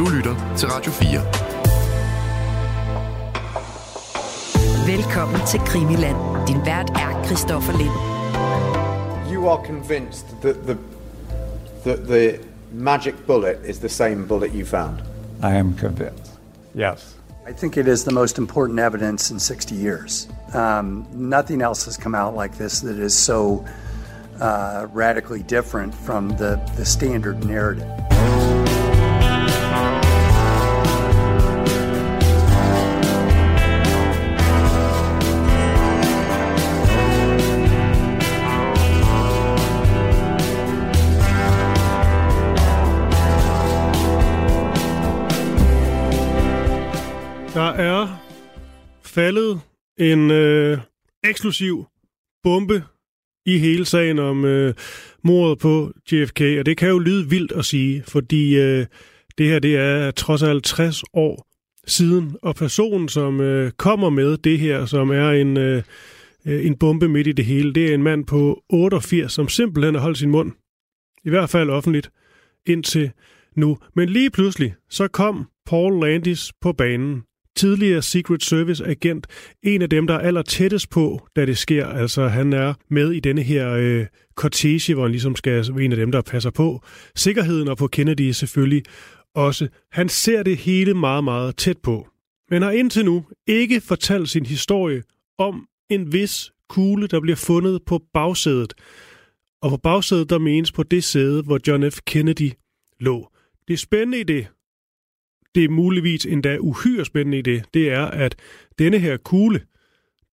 Du lytter til Radio 4. Velkommen til Krimiland. Din vært er Christoffer Lind. You are convinced that the, the, the magic bullet is the same bullet you found? I am convinced. Yes. I think it is the most important evidence in 60 years. Um, nothing else has come out like this that is so uh, radically different from the, the standard narrative. Der er faldet en øh, eksklusiv bombe i hele sagen om øh, mordet på JFK, og det kan jo lyde vildt at sige, fordi øh, det her det er trods alt 60 år siden, og personen, som øh, kommer med det her, som er en, øh, øh en bombe midt i det hele, det er en mand på 88, som simpelthen har holdt sin mund, i hvert fald offentligt, indtil nu. Men lige pludselig, så kom Paul Landis på banen, tidligere Secret Service agent, en af dem, der er aller tættest på, da det sker. Altså, han er med i denne her øh, cortege, hvor han ligesom skal være en af dem, der passer på sikkerheden, og på Kennedy selvfølgelig også. Han ser det hele meget, meget tæt på. Men har indtil nu ikke fortalt sin historie om en vis kugle, der bliver fundet på bagsædet. Og på bagsædet, der menes på det sæde, hvor John F. Kennedy lå. Det spændende i det, det er muligvis endda uhyre spændende i det, det er, at denne her kugle,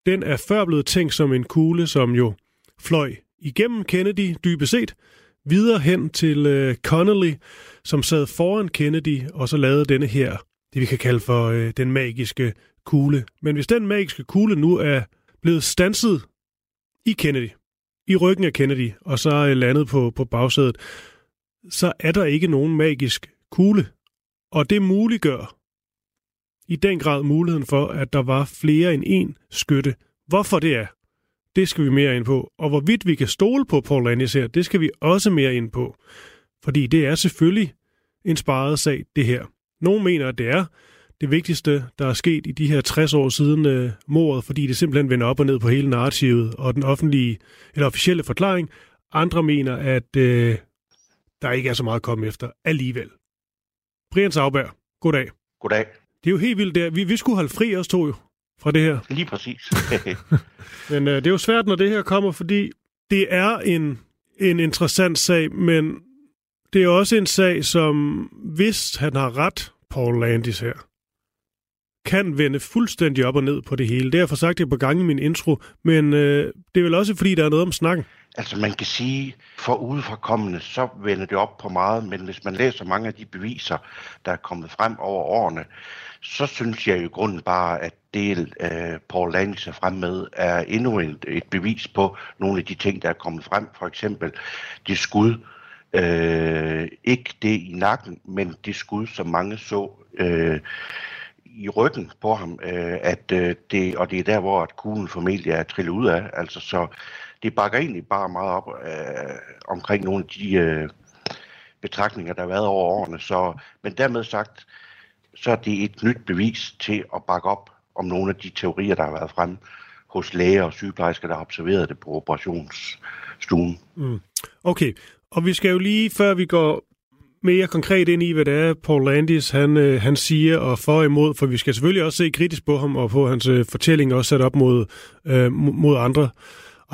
den er før blevet tænkt som en kugle, som jo fløj igennem Kennedy dybest set, videre hen til øh, Connolly, som sad foran Kennedy, og så lavede denne her, det vi kan kalde for øh, den magiske kugle. Men hvis den magiske kugle nu er blevet stanset i Kennedy, i ryggen af Kennedy, og så er landet på, på bagsædet, så er der ikke nogen magisk kugle. Og det muliggør i den grad muligheden for, at der var flere end én skytte. Hvorfor det er, det skal vi mere ind på. Og hvorvidt vi kan stole på Paul Landis her, det skal vi også mere ind på. Fordi det er selvfølgelig en sparet sag, det her. Nogle mener, at det er det vigtigste, der er sket i de her 60 år siden øh, mordet, fordi det simpelthen vender op og ned på hele narrativet og den offentlige eller officielle forklaring. Andre mener, at øh, der ikke er så meget at komme efter alligevel. Brian Sauberg, goddag. Goddag. Det er jo helt vildt der. Vi, vi skulle holde fri os to jo fra det her. Lige præcis. men øh, det er jo svært, når det her kommer, fordi det er en, en interessant sag, men det er også en sag, som hvis han har ret, Paul Landis her, kan vende fuldstændig op og ned på det hele. Det har jeg for sagt det på gange i min intro, men øh, det er vel også, fordi der er noget om snakken. Altså man kan sige, for udefrakommende, så vender det op på meget, men hvis man læser mange af de beviser, der er kommet frem over årene, så synes jeg i grunden bare, at det øh, Paul Lange er frem med, er endnu et, et bevis på nogle af de ting, der er kommet frem. For eksempel det skud, øh, ikke det i nakken, men det skud, som mange så øh, i ryggen på ham, øh, at øh, det, og det er der, hvor at kuglen formentlig er trillet ud af. Altså så det bakker egentlig bare meget op øh, omkring nogle af de øh, betragtninger, der har været over årene. Så, men dermed sagt, så er det et nyt bevis til at bakke op om nogle af de teorier, der har været frem hos læger og sygeplejersker, der har observeret det på operationsstuen. Mm. Okay, og vi skal jo lige, før vi går mere konkret ind i, hvad det er, Paul Landis han, øh, han siger og for imod, for vi skal selvfølgelig også se kritisk på ham og på hans øh, fortælling også sat op mod, øh, mod andre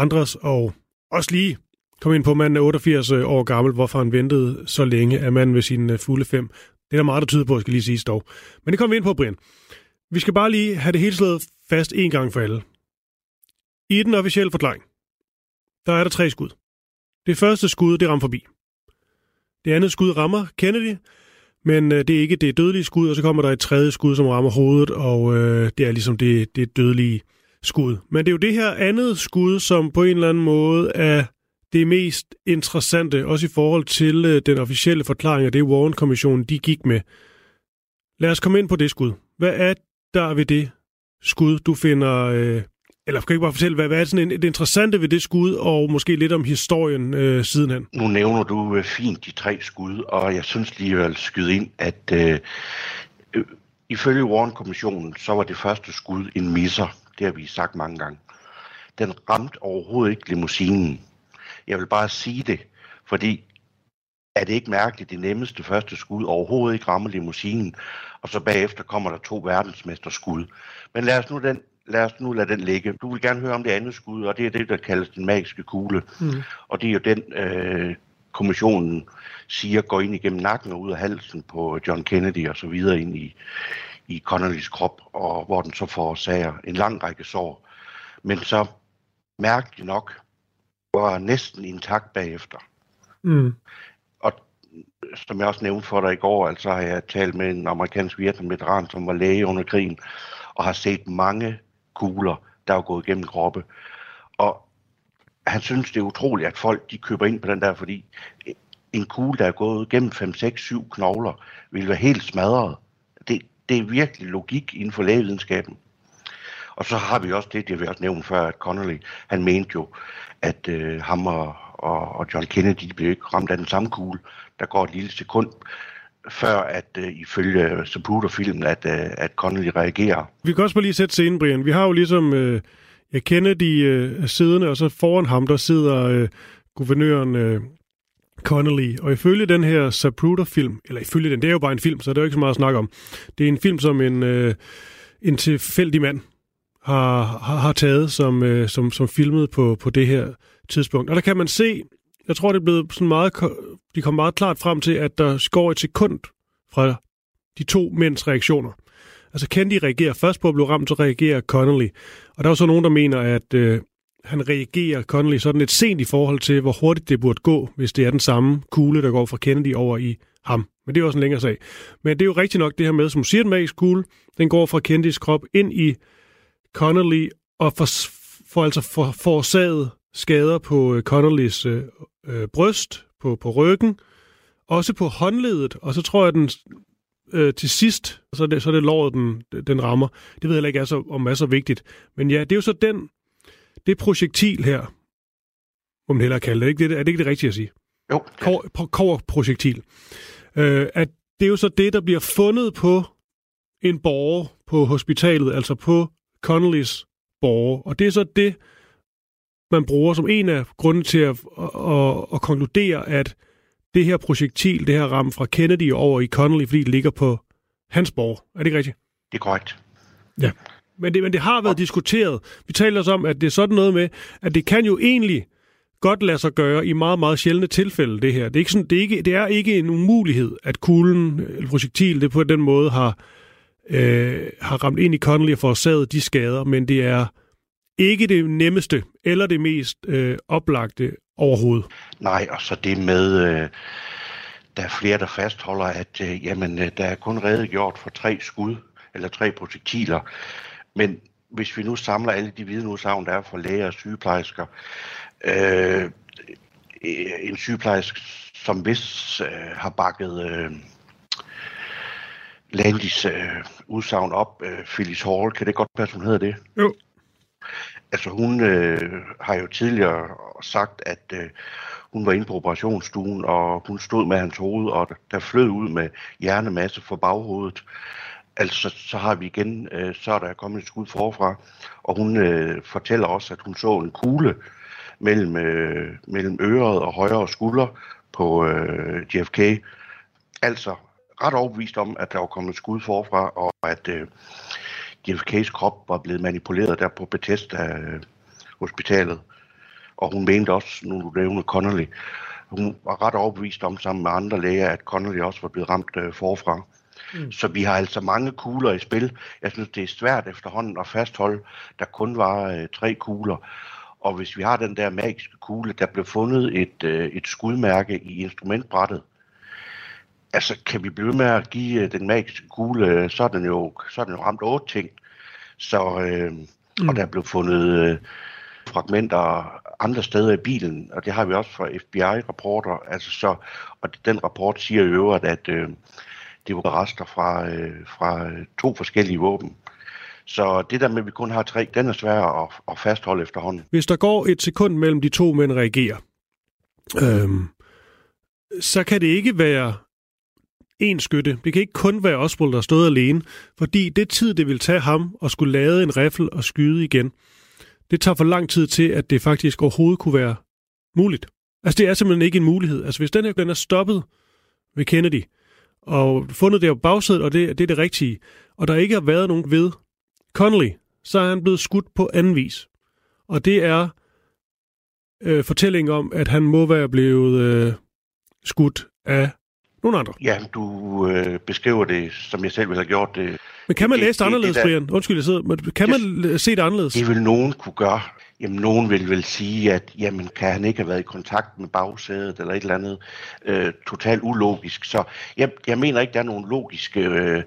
andres, og også lige kom ind på, at manden er 88 øh, år gammel, hvorfor han ventede så længe at manden ved sine øh, fulde fem. Det er der meget, der tyder på, skal lige sige dog. Men det kommer vi ind på, Brian. Vi skal bare lige have det hele slået fast en gang for alle. I den officielle forklaring, der er der tre skud. Det første skud, det rammer forbi. Det andet skud rammer Kennedy, men øh, det er ikke det dødelige skud, og så kommer der et tredje skud, som rammer hovedet, og øh, det er ligesom det, det dødelige skud skud. Men det er jo det her andet skud, som på en eller anden måde er det mest interessante, også i forhold til øh, den officielle forklaring af det, Warren-kommissionen de gik med. Lad os komme ind på det skud. Hvad er der ved det skud, du finder øh, Eller kan ikke bare fortælle, hvad, hvad er sådan en, det interessante ved det skud, og måske lidt om historien øh, sidenhen? Nu nævner du øh, fint de tre skud, og jeg synes lige, at skyde ind, at øh, øh, ifølge Warren-kommissionen, så var det første skud en misser. Det har vi sagt mange gange. Den ramte overhovedet ikke limousinen. Jeg vil bare sige det, fordi er det ikke mærkeligt, det nemmeste første skud overhovedet ikke rammer limousinen, og så bagefter kommer der to verdensmesterskud. Men lad os nu den lad os nu lade den ligge. Du vil gerne høre om det andet skud, og det er det, der kaldes den magiske kugle. Mm. Og det er jo den, øh, kommissionen siger, går ind igennem nakken og ud af halsen på John Kennedy og så videre ind i, i Connellys krop, og hvor den så forårsager en lang række sår. Men så mærkeligt nok var næsten intakt bagefter. Mm. Og som jeg også nævnte for dig i går, altså har jeg talt med en amerikansk veteran, som var læge under krigen, og har set mange kugler, der er gået igennem kroppe. Og han synes, det er utroligt, at folk de køber ind på den der, fordi en kugle, der er gået gennem 5, 6, 7 knogler, vil være helt smadret. Det, det er virkelig logik inden for lægevidenskaben. Og så har vi også det, det har vi også nævnt før, at Connolly, han mente jo, at øh, ham og, og, og John Kennedy, de blev ikke ramt af den samme kugle. Der går et lille sekund, før at øh, ifølge Zapruder-filmen, at, øh, at Connolly reagerer. Vi kan også bare lige sætte scenen, Brian. Vi har jo ligesom, øh, jeg øh, siddende, og så foran ham, der sidder øh, guvernøren øh, Connolly. Og ifølge den her Zapruder-film, eller ifølge den, det er jo bare en film, så det er jo ikke så meget at snakke om. Det er en film, som en, øh, en tilfældig mand har, har, har taget, som, øh, som, som filmet på, på det her tidspunkt. Og der kan man se, jeg tror, det er blevet sådan meget, de kom meget klart frem til, at der går et sekund fra de to mænds reaktioner. Altså Candy reagerer først på at blive ramt, så reagerer Connolly. Og der er så nogen, der mener, at øh, han reagerer Connolly sådan lidt sent i forhold til, hvor hurtigt det burde gå, hvis det er den samme kugle, der går fra Kennedy over i ham. Men det er også en længere sag. Men det er jo rigtigt nok det her med, som siger den magisk kugle, den går fra Kennedys krop ind i Connolly og får, får altså for, forårsaget skader på øh, Connollys øh, øh, bryst, på, på ryggen, også på håndledet, og så tror jeg, den øh, til sidst, så er det, så er det låret, den, den rammer. Det ved jeg ikke, er så, om er så vigtigt. Men ja, det er jo så den, det projektil her, må man hellere kalde det. Ikke? det er det ikke det rigtige at sige? Jo. Koverprojektil. Øh, at det er jo så det, der bliver fundet på en borger på hospitalet, altså på Connollys borger. Og det er så det, man bruger som en af grunden til at, at, at, at konkludere, at det her projektil, det her ram fra Kennedy over i Connolly, fordi det ligger på hans borg. Er det ikke rigtigt? Det er korrekt. Ja. Men det, men det har været diskuteret. Vi taler også om, at det er sådan noget med, at det kan jo egentlig godt lade sig gøre i meget, meget sjældne tilfælde, det her. Det er ikke, sådan, det er ikke, det er ikke en umulighed, at kuglen, eller projektil, det på den måde har, øh, har ramt ind i Connolly og forårsaget de skader, men det er ikke det nemmeste eller det mest øh, oplagte overhovedet. Nej, og så det med, øh, der er flere, der fastholder, at øh, jamen, øh, der er kun redegjort for tre skud, eller tre projektiler. Men hvis vi nu samler alle de vidneudsagn, der er for læger og sygeplejersker, øh, en sygeplejerske, som vist øh, har bakket øh, Landis øh, udsagn op, øh, Phyllis Hall, kan det godt passe, hun hedder det? Jo. Altså hun øh, har jo tidligere sagt, at øh, hun var inde på operationsstuen, og hun stod med hans hoved, og der flød ud med hjernemasse for baghovedet. Altså, så har vi igen, øh, så er der kommet et skud forfra, og hun øh, fortæller også, at hun så en kugle mellem, øh, mellem øret og højre skulder på øh, JFK. Altså, ret overbevist om, at der var kommet et skud forfra, og at øh, JFK's krop var blevet manipuleret der på Bethesda øh, hospitalet. Og hun mente også, nu du nævner Connolly, hun var ret overbevist om sammen med andre læger, at Connolly også var blevet ramt øh, forfra. Mm. Så vi har altså mange kugler i spil. Jeg synes, det er svært efterhånden at fastholde, der kun var øh, tre kugler. Og hvis vi har den der magiske kugle, der blev fundet et, øh, et skudmærke i instrumentbrættet, altså kan vi blive med at give øh, den magiske kugle, øh, så er den jo, så er den jo ramt otte ting. Så, øh, mm. Og der er blevet fundet øh, fragmenter andre steder i bilen, og det har vi også fra FBI-rapporter. Altså så, og den rapport siger i øvrigt, at øh, det var rester fra, øh, fra øh, to forskellige våben. Så det der med, at vi kun har tre, den er svær at, at fastholde efterhånden. Hvis der går et sekund mellem de to mænd reagerer, øhm, så kan det ikke være en skytte. Det kan ikke kun være Oswald, der stod alene, fordi det tid, det vil tage ham at skulle lade en riffel og skyde igen, det tager for lang tid til, at det faktisk overhovedet kunne være muligt. Altså, det er simpelthen ikke en mulighed. Altså, hvis den her den er stoppet ved Kennedy, og fundet der på bagsædet, og det, det er det rigtige, og der ikke har været nogen ved Connolly, så er han blevet skudt på anden vis. Og det er øh, fortælling om, at han må være blevet øh, skudt af nogle andre. Ja, du øh, beskriver det, som jeg selv ville have gjort det. Men kan man det, læse det anderledes, det, Brian? Undskyld, jeg sidder. Men kan man se det anderledes? Det vil nogen kunne gøre. Jamen, nogen vil vel sige, at jamen, kan han ikke have været i kontakt med bagsædet eller et eller andet øh, totalt ulogisk. Så jeg, jeg mener ikke, der er nogen logiske øh,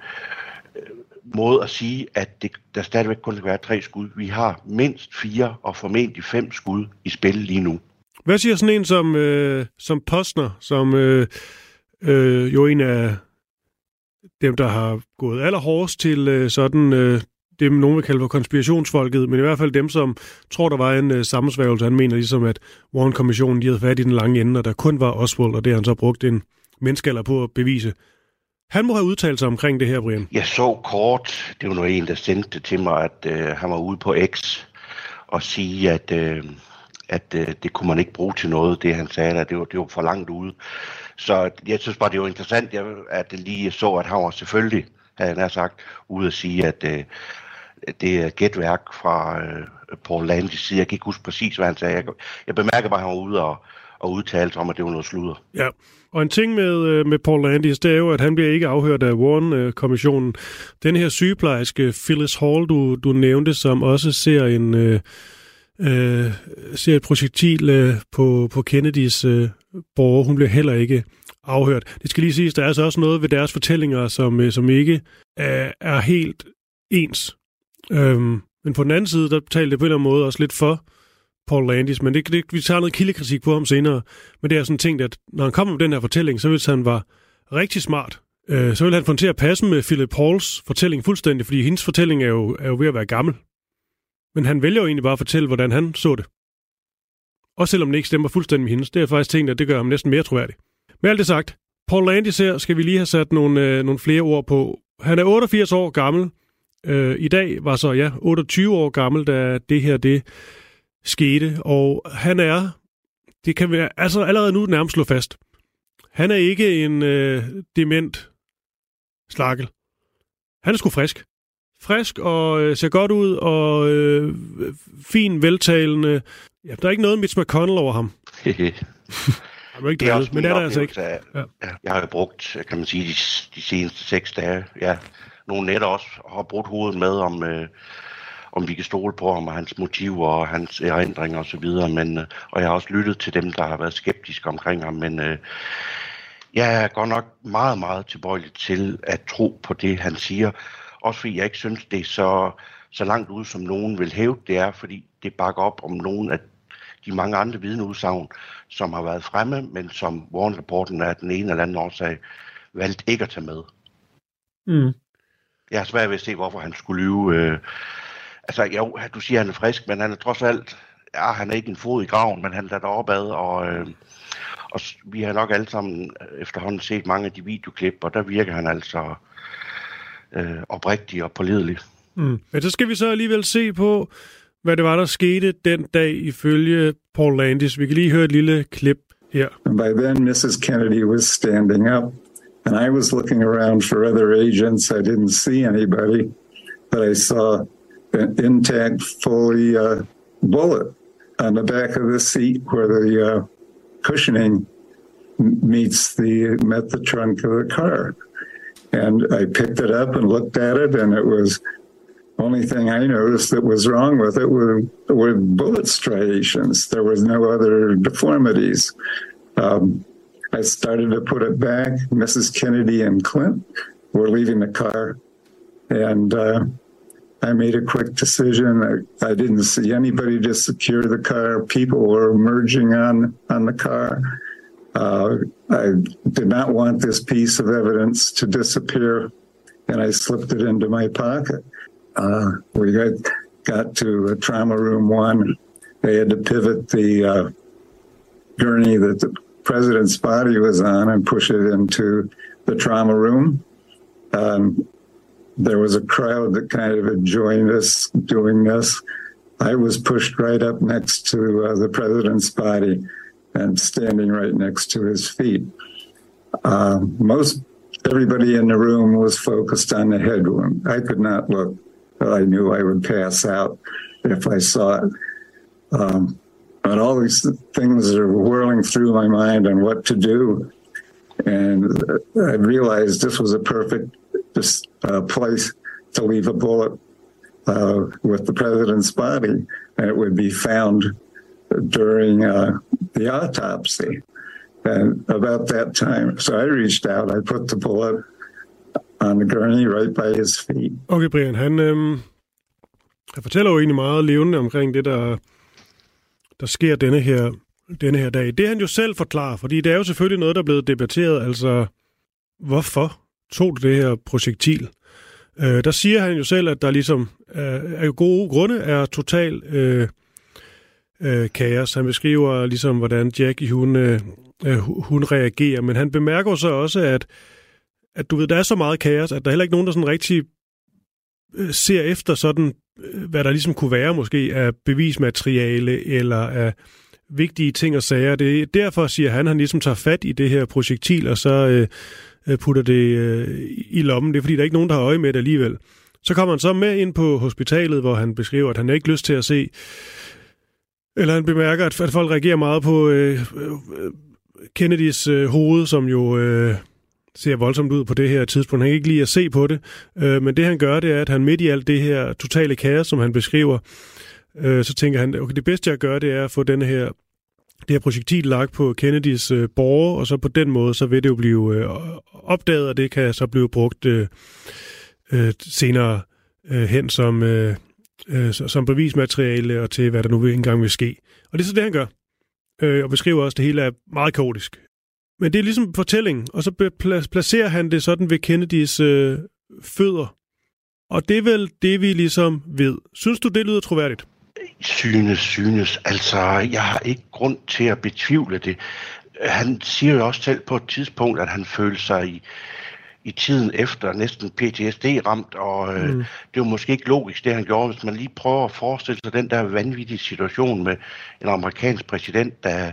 måde at sige, at det, der stadigvæk kun kan være tre skud. Vi har mindst fire og formentlig fem skud i spil lige nu. Hvad siger sådan en som, øh, som Postner, som øh, øh, jo en af dem, der har gået allerhårdest til øh, sådan øh, det, nogen vil kalde for konspirationsfolket, men i hvert fald dem, som tror, der var en øh, sammensværgelse. Han mener ligesom, at Warren-kommissionen de havde fat i den lange ende, og der kun var Oswald, og det har han så brugt en menneskealder på at bevise. Han må have udtalt sig omkring det her, Brian. Jeg så kort, det var nu en, der sendte det til mig, at øh, han var ude på X og sige, at, øh, at øh, det kunne man ikke bruge til noget, det han sagde, at det var, det var for langt ude. Så jeg synes bare, det var interessant, at det lige så, at han var selvfølgelig, havde han sagt, ude at sige, at øh, det er gætværk fra øh, Paul Landis side. Jeg kan ikke huske præcis, hvad han sagde. Jeg, jeg bemærker bare, at han var ude og, og udtalte om, at det var noget sludder. Ja, og en ting med, øh, med Paul Landis, det er jo, at han bliver ikke afhørt af Warren-kommissionen. Den her sygeplejerske, Phyllis Hall, du, du nævnte, som også ser en... Øh, øh, ser et projektil øh, på, på Kennedys øh, borger. Hun bliver heller ikke afhørt. Det skal lige siges, der er altså også noget ved deres fortællinger, som, øh, som ikke øh, er helt ens. Øhm, men på den anden side, der talte det på en eller anden måde også lidt for Paul Landis, men det, det, vi tager noget kildekritik på ham senere. Men det er sådan tænkt, at når han kommer med den her fortælling, så hvis han var rigtig smart, øh, så vil han få til at passe med Philip Pauls fortælling fuldstændig, fordi hendes fortælling er jo, er jo ved at være gammel. Men han vælger jo egentlig bare at fortælle, hvordan han så det. Også selvom det ikke stemmer fuldstændig med hendes. Det er faktisk tænkt, at det gør ham næsten mere troværdig. Med alt det sagt, Paul Landis her skal vi lige have sat nogle, øh, nogle flere ord på. Han er 88 år gammel. Øh, I dag var så, ja, 28 år gammel, da det her det skete. Og han er, det kan vi altså allerede nu nærmest slå fast, han er ikke en øh, dement slakkel. Han er sgu frisk frisk og øh, ser godt ud og øh, fin, veltalende. Ja, der er ikke noget Mitch McConnell over ham. Han er ikke men det er der altså ikke. Af, ja. Jeg har jo brugt, kan man sige, de, de seneste seks dage, ja, nogle netter også, har brugt hovedet med om, øh, om vi kan stole på ham og hans motiver og hans erindringer og så men, øh, og jeg har også lyttet til dem, der har været skeptiske omkring ham, men øh, jeg er godt nok meget, meget tilbøjelig til at tro på det, han siger, også fordi jeg ikke synes, det er så, så langt ud, som nogen vil hæve det er, fordi det bakker op om nogle af de mange andre vidneudsagn, som har været fremme, men som Warren-rapporten er den ene eller anden årsag valgt ikke at tage med. Mm. Jeg har svært ved at se, hvorfor han skulle lyve. Øh, altså, jo, du siger, at han er frisk, men han er trods alt, ja, han er ikke en fod i graven, men han er der opad, og, øh, og vi har nok alle sammen efterhånden set mange af de videoklip, og der virker han altså øh, oprigtig og pålidelig. Mm. Men så skal vi så alligevel se på, hvad det var, der skete den dag ifølge Paul Landis. Vi kan lige høre et lille klip her. And by then, Mrs. Kennedy was standing up, and I was looking around for other agents. I didn't see anybody, but I saw an intact, fully uh, bullet on the back of the seat where the uh, cushioning meets the met the trunk of the car. And I picked it up and looked at it, and it was only thing I noticed that was wrong with it were, were bullet striations. There was no other deformities. Um, I started to put it back. Mrs. Kennedy and Clint were leaving the car, and uh, I made a quick decision. I, I, didn't see anybody to secure the car. People were emerging on on the car. Uh, I did not want this piece of evidence to disappear, and I slipped it into my pocket. uh, we got got to uh, trauma room one. They had to pivot the uh, gurney that the president's body was on and push it into the trauma room. Um, there was a crowd that kind of had joined us doing this. I was pushed right up next to uh, the president's body and standing right next to his feet. Uh, most everybody in the room was focused on the head wound. I could not look, I knew I would pass out if I saw it. Um, but all these things are whirling through my mind on what to do. And I realized this was a perfect just, uh, place to leave a bullet uh, with the president's body, and it would be found during uh, the autopsy. And about that time, so I reached out, I put the bullet on the gurney right by his feet. Okay, Brian, han, øhm, han fortæller jo egentlig meget levende omkring det, der, der sker denne her, denne her dag. Det han jo selv forklarer, fordi det er jo selvfølgelig noget, der er blevet debatteret, altså hvorfor tog du det her projektil? Øh, der siger han jo selv, at der ligesom øh, af gode grunde er total øh, øh, kaos. Han beskriver ligesom, hvordan Jackie hun, øh, øh hun reagerer, men han bemærker så også, at, at du ved, der er så meget kaos, at der er heller ikke nogen, der sådan rigtig Øh, ser efter sådan, øh, hvad der ligesom kunne være måske af bevismateriale eller af vigtige ting og sager. Det er derfor, siger han, han ligesom tager fat i det her projektil, og så øh, øh, putter det øh, i lommen. Det er fordi, der er ikke nogen, der har øje med det alligevel. Så kommer han så med ind på hospitalet, hvor han beskriver, at han ikke lyst til at se, eller han bemærker, at, folk reagerer meget på øh, Kennedys øh, hoved, som jo øh, ser voldsomt ud på det her tidspunkt. Han kan ikke lide at se på det, øh, men det han gør, det er, at han midt i alt det her totale kaos, som han beskriver, øh, så tænker han, okay, det bedste jeg gør, det er at få den her det her projektil lagt på Kennedys øh, borger, og så på den måde, så vil det jo blive øh, opdaget, og det kan så blive brugt øh, øh, senere øh, hen som, øh, øh, som bevismateriale og til, hvad der nu engang vil ske. Og det er så det, han gør. Øh, og beskriver også, at det hele er meget kaotisk. Men det er ligesom fortælling, og så placerer han det sådan ved Kennedys øh, fødder. Og det er vel det, vi ligesom ved. Synes du, det lyder troværdigt? Synes, synes. Altså, jeg har ikke grund til at betvivle det. Han siger jo også selv på et tidspunkt, at han følte sig i, i tiden efter næsten PTSD-ramt, og øh, mm. det var måske ikke logisk, det han gjorde, hvis man lige prøver at forestille sig den der vanvittige situation med en amerikansk præsident, der,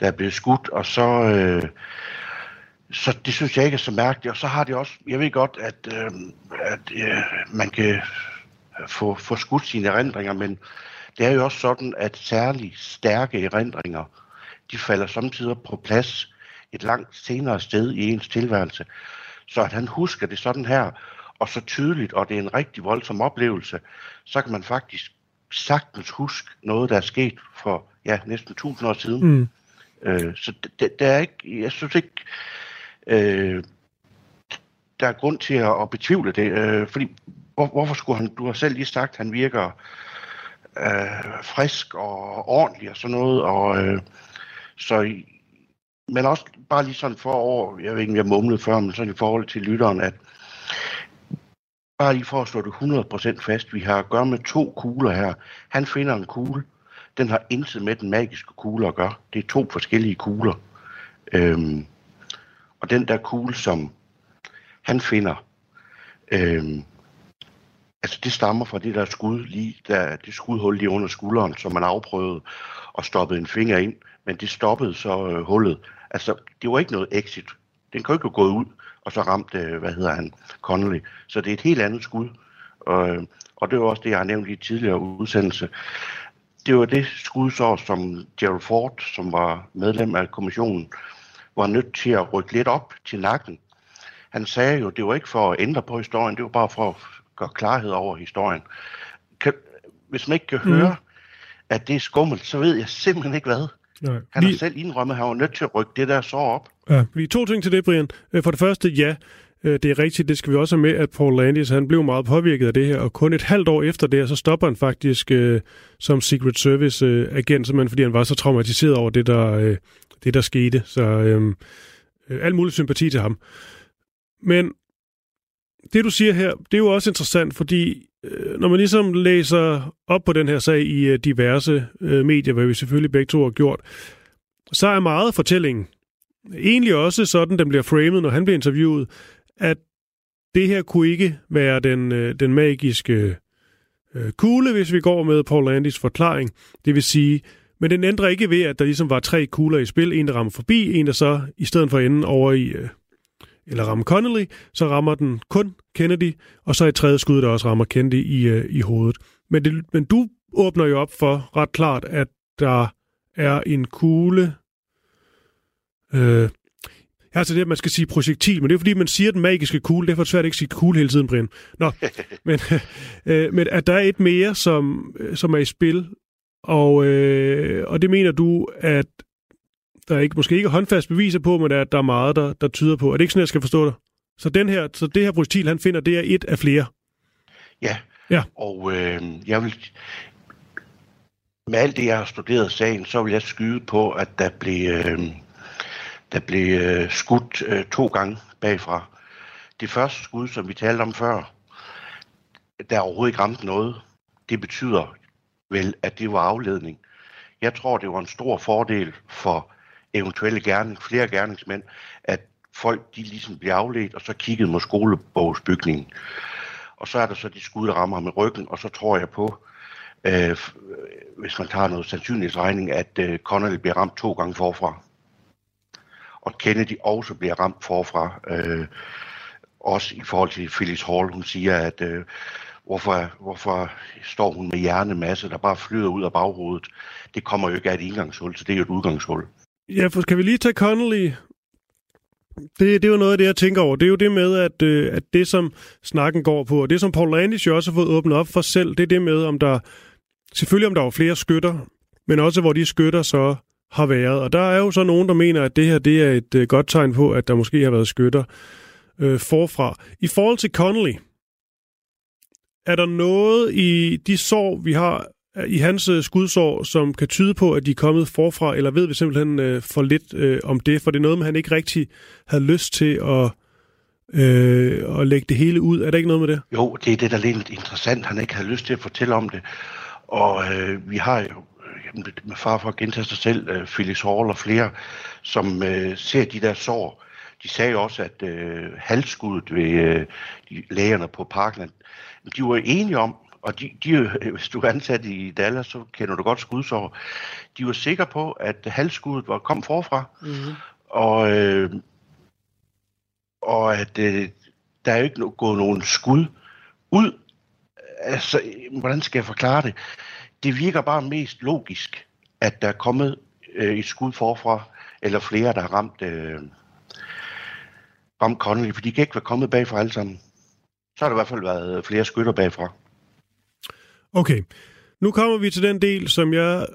der er blevet skudt, og så... Øh, så det synes jeg ikke er så mærkeligt. Og så har det også, jeg ved godt, at, øh, at øh, man kan få, få skudt sine erindringer, men det er jo også sådan, at særligt stærke erindringer, de falder samtidig på plads et langt senere sted i ens tilværelse. Så at han husker det sådan her, og så tydeligt, og det er en rigtig voldsom oplevelse, så kan man faktisk sagtens huske noget, der er sket for ja, næsten 1000 år siden. Mm. Øh, så det, det er ikke, jeg synes ikke, øh, der er grund til at, at betvivle det, øh, fordi hvor, hvorfor skulle han, du har selv lige sagt, han virker øh, frisk og ordentlig og sådan noget, og øh, så men også bare lige sådan for over, jeg ved ikke, om jeg mumlede før, men sådan i forhold til lytteren, at bare lige for at slå det 100% fast, vi har at gøre med to kugler her. Han finder en kugle, den har intet med den magiske kugle at gøre. Det er to forskellige kugler. Øhm, og den der kugle, som han finder, øhm, Altså det stammer fra det der skud lige, der, det skudhul lige under skulderen, som man afprøvede og stoppede en finger ind, men det stoppede så øh, hullet. Altså det var ikke noget exit. Den kunne ikke gå ud, og så ramte, øh, hvad hedder han, Connolly. Så det er et helt andet skud. Og, øh, og det var også det, jeg har nævnt i tidligere udsendelse. Det var det skud så, som Gerald Ford, som var medlem af kommissionen, var nødt til at rykke lidt op til nakken. Han sagde jo, det var ikke for at ændre på historien, det var bare for at gør klarhed over historien. Kan, hvis man ikke kan mm. høre, at det er skummelt, så ved jeg simpelthen ikke hvad. Nej. Han har selv indrømmet, at han var nødt til at rykke det der så op. Ja, vi to ting til det, Brian. Øh, for det første, ja, Øh, det er rigtigt, det skal vi også have med, at Paul Landis, han blev meget påvirket af det her, og kun et halvt år efter det, så stopper han faktisk øh, som Secret Service uh, agent, simpelthen fordi han var så traumatiseret over det, der, øh, det, der skete. Så øhm, øh, alt mulig sympati til ham. Men det, du siger her, det er jo også interessant, fordi øh, når man ligesom læser op på den her sag i øh, diverse øh, medier, hvad vi selvfølgelig begge to har gjort, så er meget fortællingen egentlig også sådan, den bliver framed, når han bliver interviewet, at det her kunne ikke være den, øh, den magiske øh, kugle, hvis vi går med Paul Landis forklaring. Det vil sige, men den ændrer ikke ved, at der ligesom var tre kugler i spil. En, der rammer forbi, en, der så i stedet for enden over i, øh, eller rammer Connolly, så rammer den kun Kennedy, og så et tredje skud, der også rammer Kennedy i, øh, i hovedet. Men, det, men du åbner jo op for ret klart, at der er en kugle, øh, Altså det, at man skal sige projektil, men det er fordi, man siger den magiske kugle. Derfor er det svært at ikke sige kugle hele tiden, Brian. Nå, men, øh, men at der er et mere, som, som er i spil, og, øh, og det mener du, at der ikke, måske ikke er håndfast beviser på, men at der er meget, der, der tyder på. Er det ikke sådan, jeg skal forstå det? Så, den her, så det her projektil, han finder, det er et af flere? Ja, ja. og øh, jeg vil, med alt det, jeg har studeret sagen, så vil jeg skyde på, at der blev, øh, der blev øh, skudt øh, to gange bagfra. Det første skud, som vi talte om før, der overhovedet ikke ramte noget. Det betyder vel, at det var afledning. Jeg tror, det var en stor fordel for eventuelle gerning, flere gerningsmænd, at folk de ligesom bliver afledt, og så kiggede mod skolebogsbygningen. Og så er der så de skud, der rammer ham i ryggen, og så tror jeg på, øh, hvis man tager noget sandsynlighedsregning, at øh, Connolly bliver ramt to gange forfra. Og Kennedy også bliver ramt forfra. Øh, også i forhold til Phyllis Hall, hun siger, at øh, hvorfor, hvorfor står hun med hjernemasse, der bare flyder ud af baghovedet. Det kommer jo ikke af et indgangshul, så det er jo et udgangshul. Ja, for skal vi lige tage Connolly? Det, det er jo noget af det, jeg tænker over. Det er jo det med, at, øh, at det, som snakken går på, og det, som Paul Landis jo også har fået åbnet op for selv, det er det med, om der selvfølgelig om der var flere skytter, men også hvor de skytter så har været. Og der er jo så nogen, der mener, at det her det er et øh, godt tegn på, at der måske har været skytter øh, forfra. I forhold til Connolly, er der noget i de sår, vi har øh, i hans øh, skudsår, som kan tyde på, at de er kommet forfra, eller ved vi simpelthen øh, for lidt øh, om det? For det er noget, man han ikke rigtig havde lyst til at, øh, at lægge det hele ud. Er der ikke noget med det? Jo, det er det, der er lidt interessant. Han ikke havde lyst til at fortælle om det. Og øh, vi har jo jamen, med far for at gentage sig selv, øh, Felix Hall og flere, som øh, ser de der sår. De sagde også, at øh, halsskuddet ved øh, de lægerne på Parkland, de var enige om, og de, de, hvis du er ansat i Dallas, så kender du godt skudsår. De var sikre på, at halsskuddet var kom forfra, mm-hmm. og, øh, og at øh, der er jo ikke gået nogen skud ud. Altså, hvordan skal jeg forklare det? Det virker bare mest logisk, at der er kommet øh, et skud forfra, eller flere, der har ramt, øh, ramt Connolly, for de kan ikke være kommet bagfra alle sammen. Så har der i hvert fald været flere skytter bagfra. Okay, nu kommer vi til den del, som jeg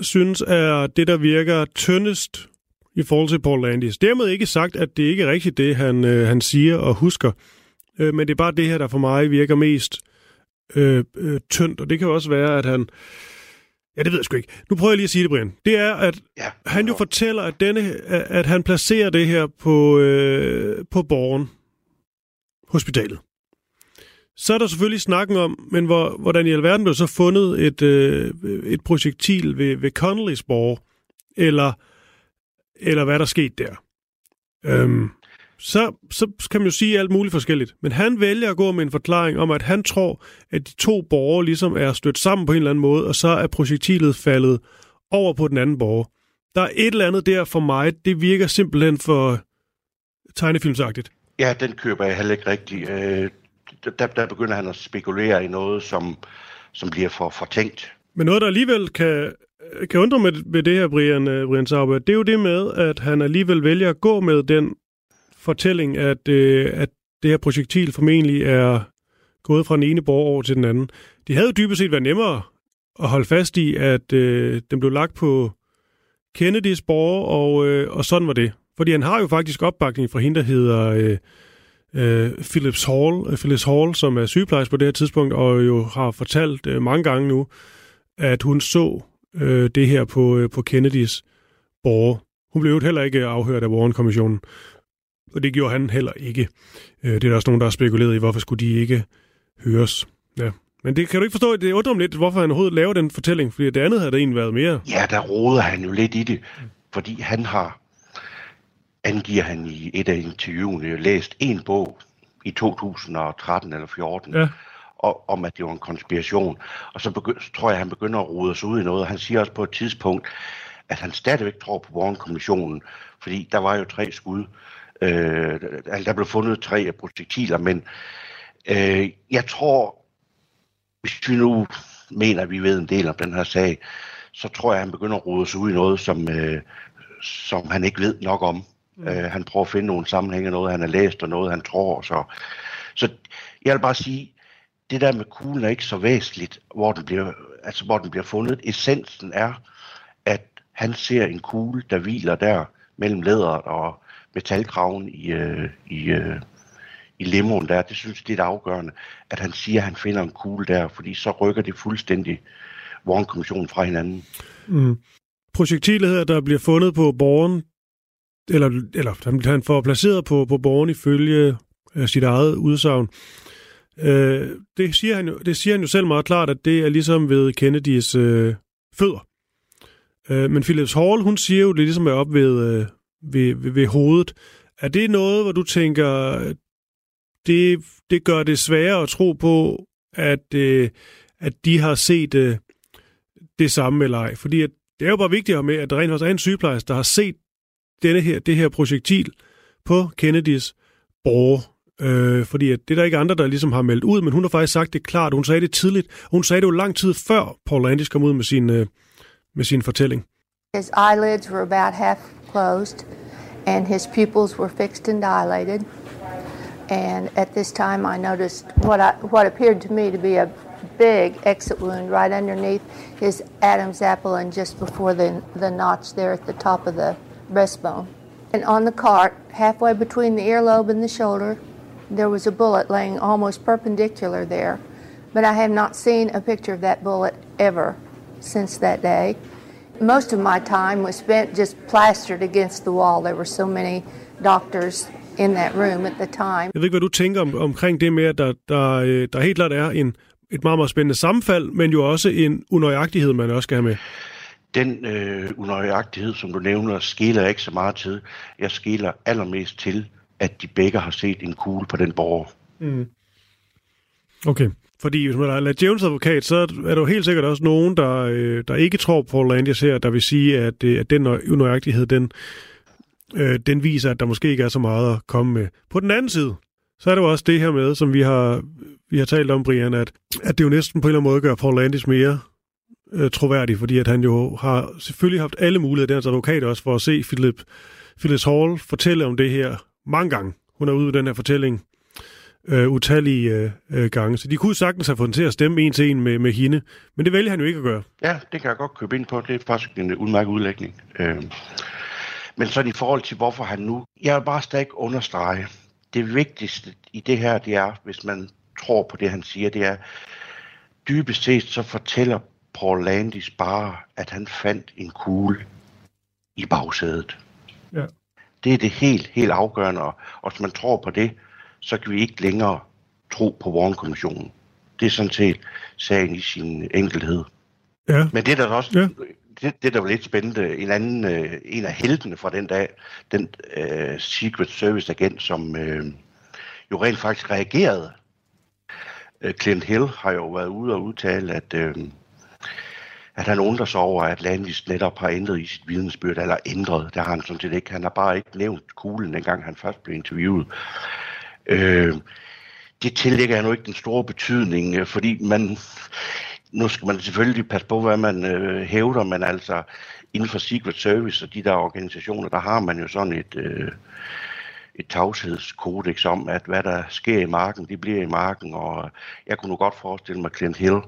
synes er det, der virker tyndest i forhold til Paul Landis. Dermed ikke sagt, at det ikke er rigtigt det, han, øh, han siger og husker, øh, men det er bare det her, der for mig virker mest øh, øh, tyndt, og det kan også være, at han... Ja, det ved jeg sgu ikke. Nu prøver jeg lige at sige det, Brian. Det er, at ja, han jo fortæller, at, denne, at han placerer det her på, øh, på borgen, hospitalet. Så er der selvfølgelig snakken om, men hvor, hvordan i alverden blev så fundet et, øh, et projektil ved, ved Connellys borg, eller, eller hvad der skete der. Øhm, så, så kan man jo sige alt muligt forskelligt. Men han vælger at gå med en forklaring om, at han tror, at de to borgere ligesom er stødt sammen på en eller anden måde, og så er projektilet faldet over på den anden borger. Der er et eller andet der for mig, det virker simpelthen for tegnefilmsagtigt. Ja, den køber jeg heller ikke rigtigt. Øh, der, der begynder han at spekulere i noget, som, som bliver for, for tænkt. Men noget, der alligevel kan, kan undre med, med det her, Brian, uh, Brian Sauber, det er jo det med, at han alligevel vælger at gå med den fortælling, at, øh, at det her projektil formentlig er gået fra den ene borg over til den anden. Det havde dybest set været nemmere at holde fast i, at øh, den blev lagt på Kennedys borg, og, øh, og sådan var det. Fordi han har jo faktisk opbakning fra hende, der hedder... øh, øh, Philips Hall, øh, Phyllis Hall, som er sygeplejerske på det her tidspunkt, og jo har fortalt øh, mange gange nu, at hun så øh, det her på, øh, på Kennedys borg. Hun blev jo heller ikke afhørt af Warren-kommissionen, og det gjorde han heller ikke. Øh, det er der også nogen, der har spekuleret i, hvorfor skulle de ikke høres. Ja. Men det kan du ikke forstå, det undrer mig lidt, hvorfor han overhovedet laver den fortælling, fordi det andet havde der egentlig været mere. Ja, der roder han jo lidt i det, fordi han har, angiver han i et af interviewene, læst en bog i 2013 eller 14, Ja. og, om at det var en konspiration. Og så, begy- så tror jeg, han begynder at rode sig ud i noget. Og han siger også på et tidspunkt, at han stadigvæk tror på Warren-kommissionen, fordi der var jo tre skud. Øh, altså, der blev fundet tre projektiler, men øh, jeg tror, hvis vi nu mener, at vi ved en del om den her sag, så tror jeg, at han begynder at rode sig ud i noget, som, øh, som han ikke ved nok om. Mm. Øh, han prøver at finde nogle sammenhænge, noget han har læst, og noget han tror. Så, så jeg vil bare sige, det der med kuglen er ikke så væsentligt, hvor den bliver, altså hvor den bliver fundet. Essensen er, at han ser en kugle, der hviler der mellem læderet og metalkraven i, øh, i, øh, i limoen der. Det synes jeg, det er det afgørende, at han siger, at han finder en kugle der, fordi så rykker det fuldstændig Warren-kommissionen fra hinanden. Mm. Projektilet her, der bliver fundet på borgen, eller, eller han- han får placeret på, på borgen ifølge øh, sit eget udsagn. Øh, det, siger han jo, det siger han jo selv meget klart, at det er ligesom ved Kennedys øh, fødder. Øh, men Philips Hall, hun siger jo, det ligesom er op ved, øh, ved, ved, ved hovedet. Er det noget, hvor du tænker, det, det gør det sværere at tro på, at, øh, at de har set øh, det samme eller ej? Fordi at det er jo bare vigtigt at have med, at der rent faktisk er en sygeplejerske, der har set denne her, det her projektil på Kennedys borger. Øh, fordi at det er der ikke andre, der ligesom har meldt ud, men hun har faktisk sagt det klart. Hun sagde det tidligt. Hun sagde det jo lang tid før Paul Landis kom ud med sin, øh, med sin fortælling. His eyelids were about half closed, and his pupils were fixed and dilated. And at this time, I noticed what I, what appeared to me to be a big exit wound right underneath his Adam's apple and just before the, the notch there at the top of the breastbone. And on the cart, halfway between the earlobe and the shoulder, there was a bullet laying almost perpendicular there. But I have not seen a picture of that bullet ever since that day. Most of my time was spent just plastered against the wall. There were so many doctors in that room at the time. Jeg ved ikke, hvad du tænker om, omkring det med, at der, der, øh, der helt klart er en, et meget, meget spændende sammenfald, men jo også en unøjagtighed, man også skal have med. Den øh, unøjagtighed, som du nævner, skiller ikke så meget til. Jeg skiller allermest til, at de begge har set en kugle på den borger. Okay. Fordi hvis man er Jones advokat, så er der jo helt sikkert også nogen, der, øh, der ikke tror på Landis her, der vil sige, at, øh, at den unøjagtighed, den, øh, den viser, at der måske ikke er så meget at komme med. På den anden side, så er det jo også det her med, som vi har, vi har talt om, Brian, at, at det jo næsten på en eller anden måde gør Paul Landis mere øh, troværdig, fordi at han jo har selvfølgelig haft alle muligheder, deres advokat også, for at se Philip, Phyllis Hall fortælle om det her mange gange. Hun er ude i den her fortælling øh, utallige øh, øh, gange. Så de kunne sagtens have fået til at stemme en til en med, med hende, men det vælger han jo ikke at gøre. Ja, det kan jeg godt købe ind på. Det er faktisk en øh, udmærket udlægning. Øh, men sådan i forhold til, hvorfor han nu... Jeg vil bare stadig understrege, det vigtigste i det her, det er, hvis man tror på det, han siger, det er, dybest set så fortæller Paul Landis bare, at han fandt en kugle i bagsædet. Ja. Det er det helt, helt afgørende, og hvis man tror på det, så kan vi ikke længere tro på Warren-kommissionen. Det er sådan set sagen i sin enkelhed. Ja, Men det er der også, Ja. det, det er der var lidt spændende. En anden, øh, en af heltene fra den dag, den øh, Secret Service agent, som øh, jo rent faktisk reagerede. Øh, Clint Hill har jo været ude og udtale, at, øh, at han undrer sig over, at Landis netop har ændret i sit vidensbyrd, eller ændret, det har han sådan set ikke. Han har bare ikke nævnt kuglen, dengang han først blev interviewet. Øh, det tillægger jeg nu ikke den store betydning, øh, fordi man, nu skal man selvfølgelig passe på, hvad man øh, hævder, men altså inden for Secret Service og de der organisationer, der har man jo sådan et, øh, et tavshedskodex om, at hvad der sker i marken, det bliver i marken, og jeg kunne nu godt forestille mig, at Clint Hill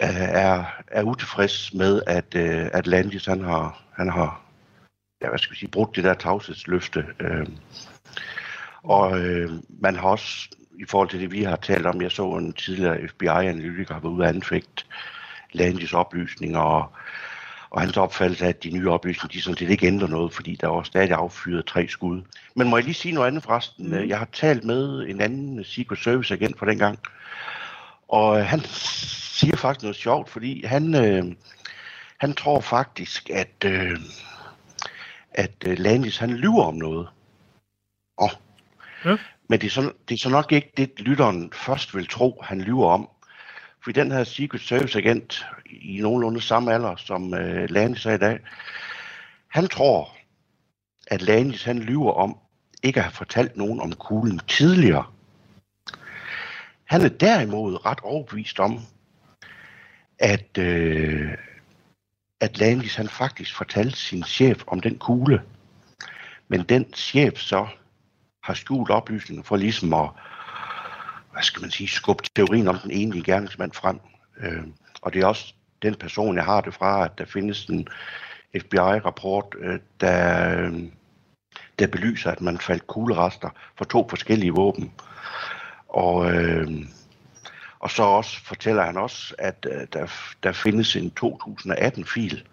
er, er utilfreds med, at, øh, Atlantis han har, han har ja, hvad skal vi sige, brudt det der tavshedsløfte. Øh, og øh, man har også, i forhold til det, vi har talt om, jeg så en tidligere FBI-analytiker har været ude og anfægte Landis oplysninger, og, og hans opfattelse af, at de nye oplysninger, de sådan set ikke ændrer noget, fordi der var stadig affyret tre skud. Men må jeg lige sige noget andet forresten? Mm. Jeg har talt med en anden Secret Service agent fra dengang, Og øh, han siger faktisk noget sjovt, fordi han, øh, han tror faktisk, at, øh, at øh, Landis han lyver om noget. Og, Ja. Men det er, så, det er så nok ikke det, lytteren først vil tro, han lyver om. For den her Secret Service agent i nogenlunde samme alder som øh, Lanis er i dag, han tror, at Lanis han lyver om ikke at have fortalt nogen om kuglen tidligere. Han er derimod ret overbevist om, at, øh, at Landis han faktisk fortalte sin chef om den kugle. Men den chef så har skjult oplysninger for ligesom at, hvad skal man sige, skubbe teorien om den egentlige gerningsmand frem. Øh, og det er også den person, jeg har det fra, at der findes en FBI-rapport, øh, der, øh, der belyser, at man faldt kuglerester for to forskellige våben. Og, øh, og så også fortæller han også, at øh, der, der findes en 2018-fil,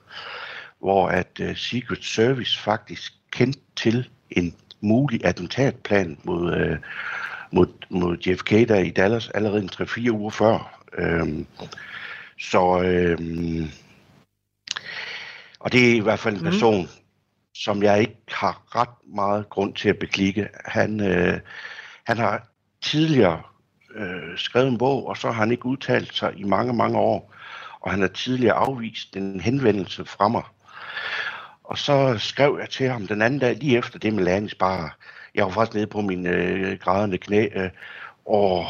hvor at øh, Secret Service faktisk kendte til en mulig attentatplan mod, øh, mod, mod JFK der i Dallas allerede en 3-4 uger før. Øhm, så øhm, og det er i hvert fald en person, mm. som jeg ikke har ret meget grund til at beklikke. Han, øh, han har tidligere øh, skrevet en bog, og så har han ikke udtalt sig i mange, mange år. Og han har tidligere afvist en henvendelse fra mig. Og så skrev jeg til ham den anden dag, lige efter det med Landis bare, jeg var faktisk nede på min øh, grædende knæ, øh, og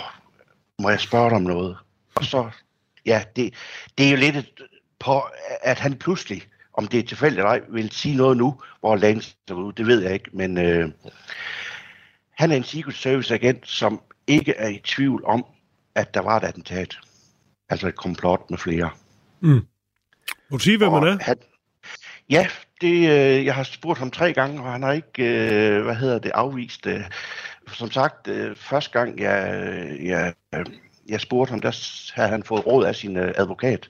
må jeg spørge dig om noget? Og så, ja, det, det er jo lidt på, at han pludselig, om det er tilfældigt eller ej, vil sige noget nu, hvor Landis er ude, det ved jeg ikke, men øh, han er en Secret Service agent, som ikke er i tvivl om, at der var et attentat. Altså et komplot med flere. Mm. Må du sige, hvem Og man er? Han, ja, det, øh, jeg har spurgt ham tre gange, og han har ikke, øh, hvad hedder det, afvist det. Som sagt, øh, første gang jeg, jeg, øh, jeg spurgte ham, der havde han fået råd af sin øh, advokat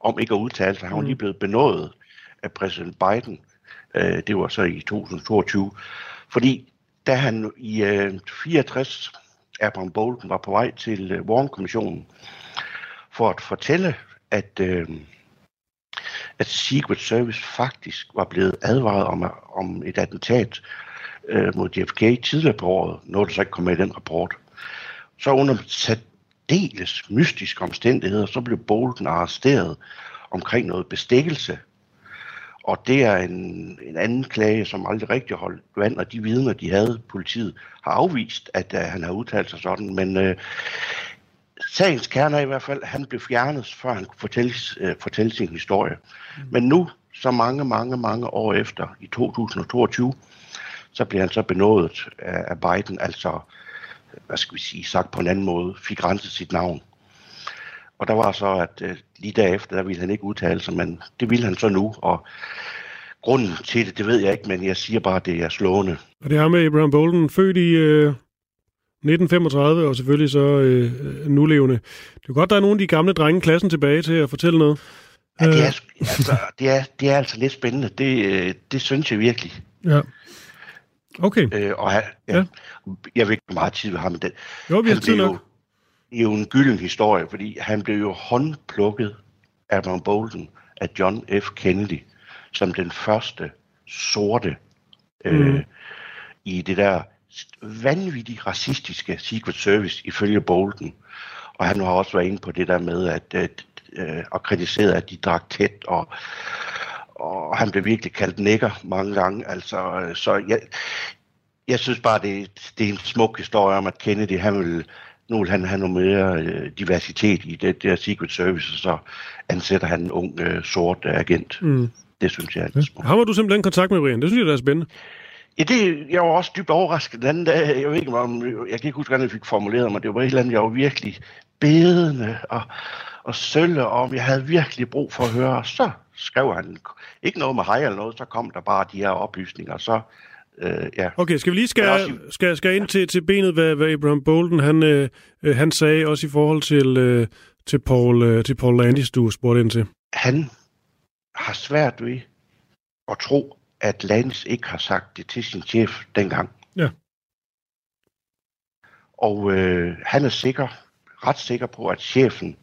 om ikke at udtale sig. Han var lige blevet benådet af præsident Biden. Øh, det var så i 2022. Fordi da han i øh, 64, Abraham Bolton var på vej til øh, Warren-kommissionen for at fortælle, at, øh, at Secret Service faktisk var blevet advaret om, om et attentat øh, mod JFK tidligere på året, når det så ikke kom med i den rapport. Så under særdeles mystiske omstændigheder, så blev Bolton arresteret omkring noget bestikkelse. Og det er en, en anden klage, som aldrig rigtig holdt vand, og de vidner, de havde, politiet, har afvist, at at han har udtalt sig sådan. Men øh, sagens kerne er i hvert fald, at han blev fjernet, før han kunne fortælle, uh, fortælle sin historie. Mm. Men nu, så mange, mange, mange år efter, i 2022, så bliver han så benådet af, Biden, altså, hvad skal vi sige, sagt på en anden måde, fik renset sit navn. Og der var så, at øh, lige derefter, der ville han ikke udtale sig, men det ville han så nu, og grunden til det, det ved jeg ikke, men jeg siger bare, at det er slående. Og det er med Abraham Bolton, født i øh, 1935, og selvfølgelig så øh, nulevende. Det er godt, der er nogle af de gamle drenge i klassen tilbage til at fortælle noget. Ja, det, er, sk- altså, det, er, det er altså lidt spændende. Det, øh, det synes jeg virkelig. Ja. Okay. Øh, og han, ja, Ja. Jeg vil ikke bruge meget tid ved ham. men Det, Jo, vi har tid nok. jo, det er jo en gylden historie, fordi han blev jo håndplukket Abraham Bolton af John F. Kennedy som den første sorte øh, Mm. i det der vanvittigt racistiske Secret Service ifølge Bolton. Og han har også været inde på det der med at, at, øh, at kritisere, at de drak tæt, og, og han blev virkelig kaldt nækker mange gange. Altså, øh, så jeg, jeg synes bare, det, det er en smuk historie om, at Kennedy, han vil, nu vil han have noget mere øh, diversitet i det der Secret Service, og så ansætter han en ung øh, sort agent. Mm. Det synes jeg er lidt smukt. Ham har du simpelthen kontakt med, Brian. Det synes jeg, der er spændende. Ja, det, jeg var også dybt overrasket den anden dag. Jeg ved ikke, om, jeg kan ikke huske, hvordan jeg fik formuleret mig. Det var et eller andet, jeg var virkelig bedende og, og sølle om. Jeg havde virkelig brug for at høre. Og så skrev han ikke noget med hej eller noget. Så kom der bare de her oplysninger. Så, øh, ja. Okay, skal vi lige Men også skal, skal, skal ind til, til benet, hvad, hvad Abraham Bolton han, øh, øh, han sagde, også i forhold til, øh, til, Paul, øh, til Paul Landis, du spurgte ind til. Han har svært ved at tro, at Lance ikke har sagt det til sin chef dengang. Ja. Og øh, han er sikker, ret sikker på, at chefen,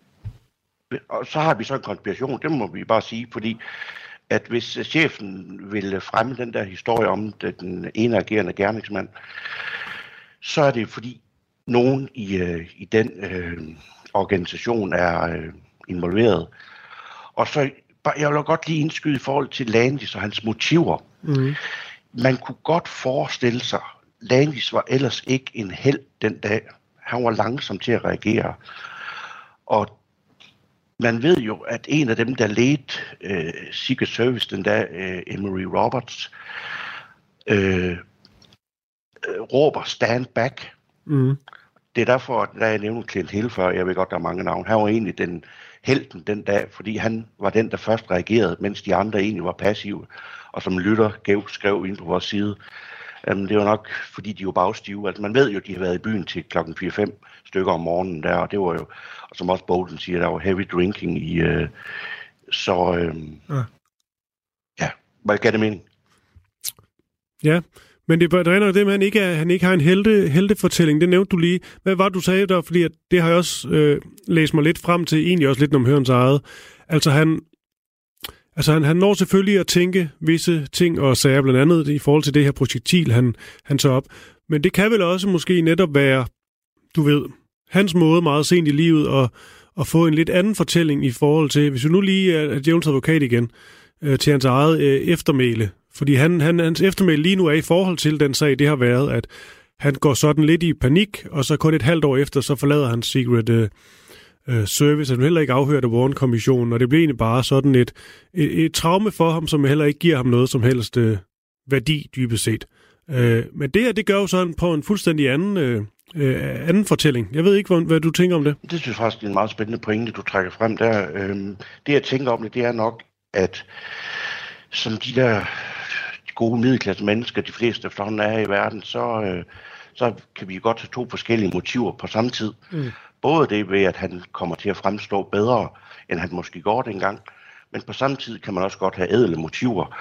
og så har vi så en konspiration, det må vi bare sige, fordi at hvis chefen ville fremme den der historie om den ene agerende gerningsmand, så er det fordi nogen i, øh, i den øh, organisation er øh, involveret. Og så, jeg vil godt lige indskyde i forhold til Landis og hans motiver. Mm. Man kunne godt forestille sig, Landis var ellers ikke en held den dag. Han var langsom til at reagere. Og man ved jo, at en af dem, der ledte øh, Secret Service den dag, øh, Emery Roberts, øh, øh, råber stand back. Mm. Det er derfor, at jeg nævnte Clint Hill før, jeg ved godt, der er mange navne. Han var egentlig den helten den dag, fordi han var den, der først reagerede, mens de andre egentlig var passive. Og som lytter gav, skrev ind på vores side, um, det var nok, fordi de var bagstive. Altså, man ved jo, at de har været i byen til klokken 4-5 stykker om morgenen der, og det var jo, og som også Bolton siger, der var heavy drinking i, uh, så uh, ja. ja, hvad gav det mening? Ja, men det, er det med, at han ikke, er, han ikke har en helte, heltefortælling. Det nævnte du lige. Hvad var du sagde der? Fordi at det har jeg også øh, læst mig lidt frem til, egentlig også lidt om Hørens eget. Altså han, altså han, han når selvfølgelig at tænke visse ting og sager, blandt andet i forhold til det her projektil, han, han tager op. Men det kan vel også måske netop være, du ved, hans måde meget sent i livet at, at få en lidt anden fortælling i forhold til, hvis vi nu lige er djævelens advokat igen, øh, til hans eget øh, eftermæle, fordi han, han, hans eftermæle lige nu er i forhold til den sag, det har været, at han går sådan lidt i panik, og så kun et halvt år efter, så forlader han Secret øh, øh, Service, han heller ikke afhørt af Warren-kommissionen, og det bliver egentlig bare sådan et, et, et traume for ham, som heller ikke giver ham noget som helst øh, værdi, dybest set. Øh, men det her, det gør jo sådan på en fuldstændig anden, øh, øh anden fortælling. Jeg ved ikke, hvad, hvad du tænker om det. Det synes jeg faktisk, er en meget spændende pointe, du trækker frem der. Øh, det, jeg tænker om det, det er nok, at som de der gode middelklasse mennesker, de fleste efterhånden er i verden, så, øh, så kan vi godt have to forskellige motiver på samme tid. Mm. Både det ved, at han kommer til at fremstå bedre, end han måske går dengang, men på samme tid kan man også godt have ædle motiver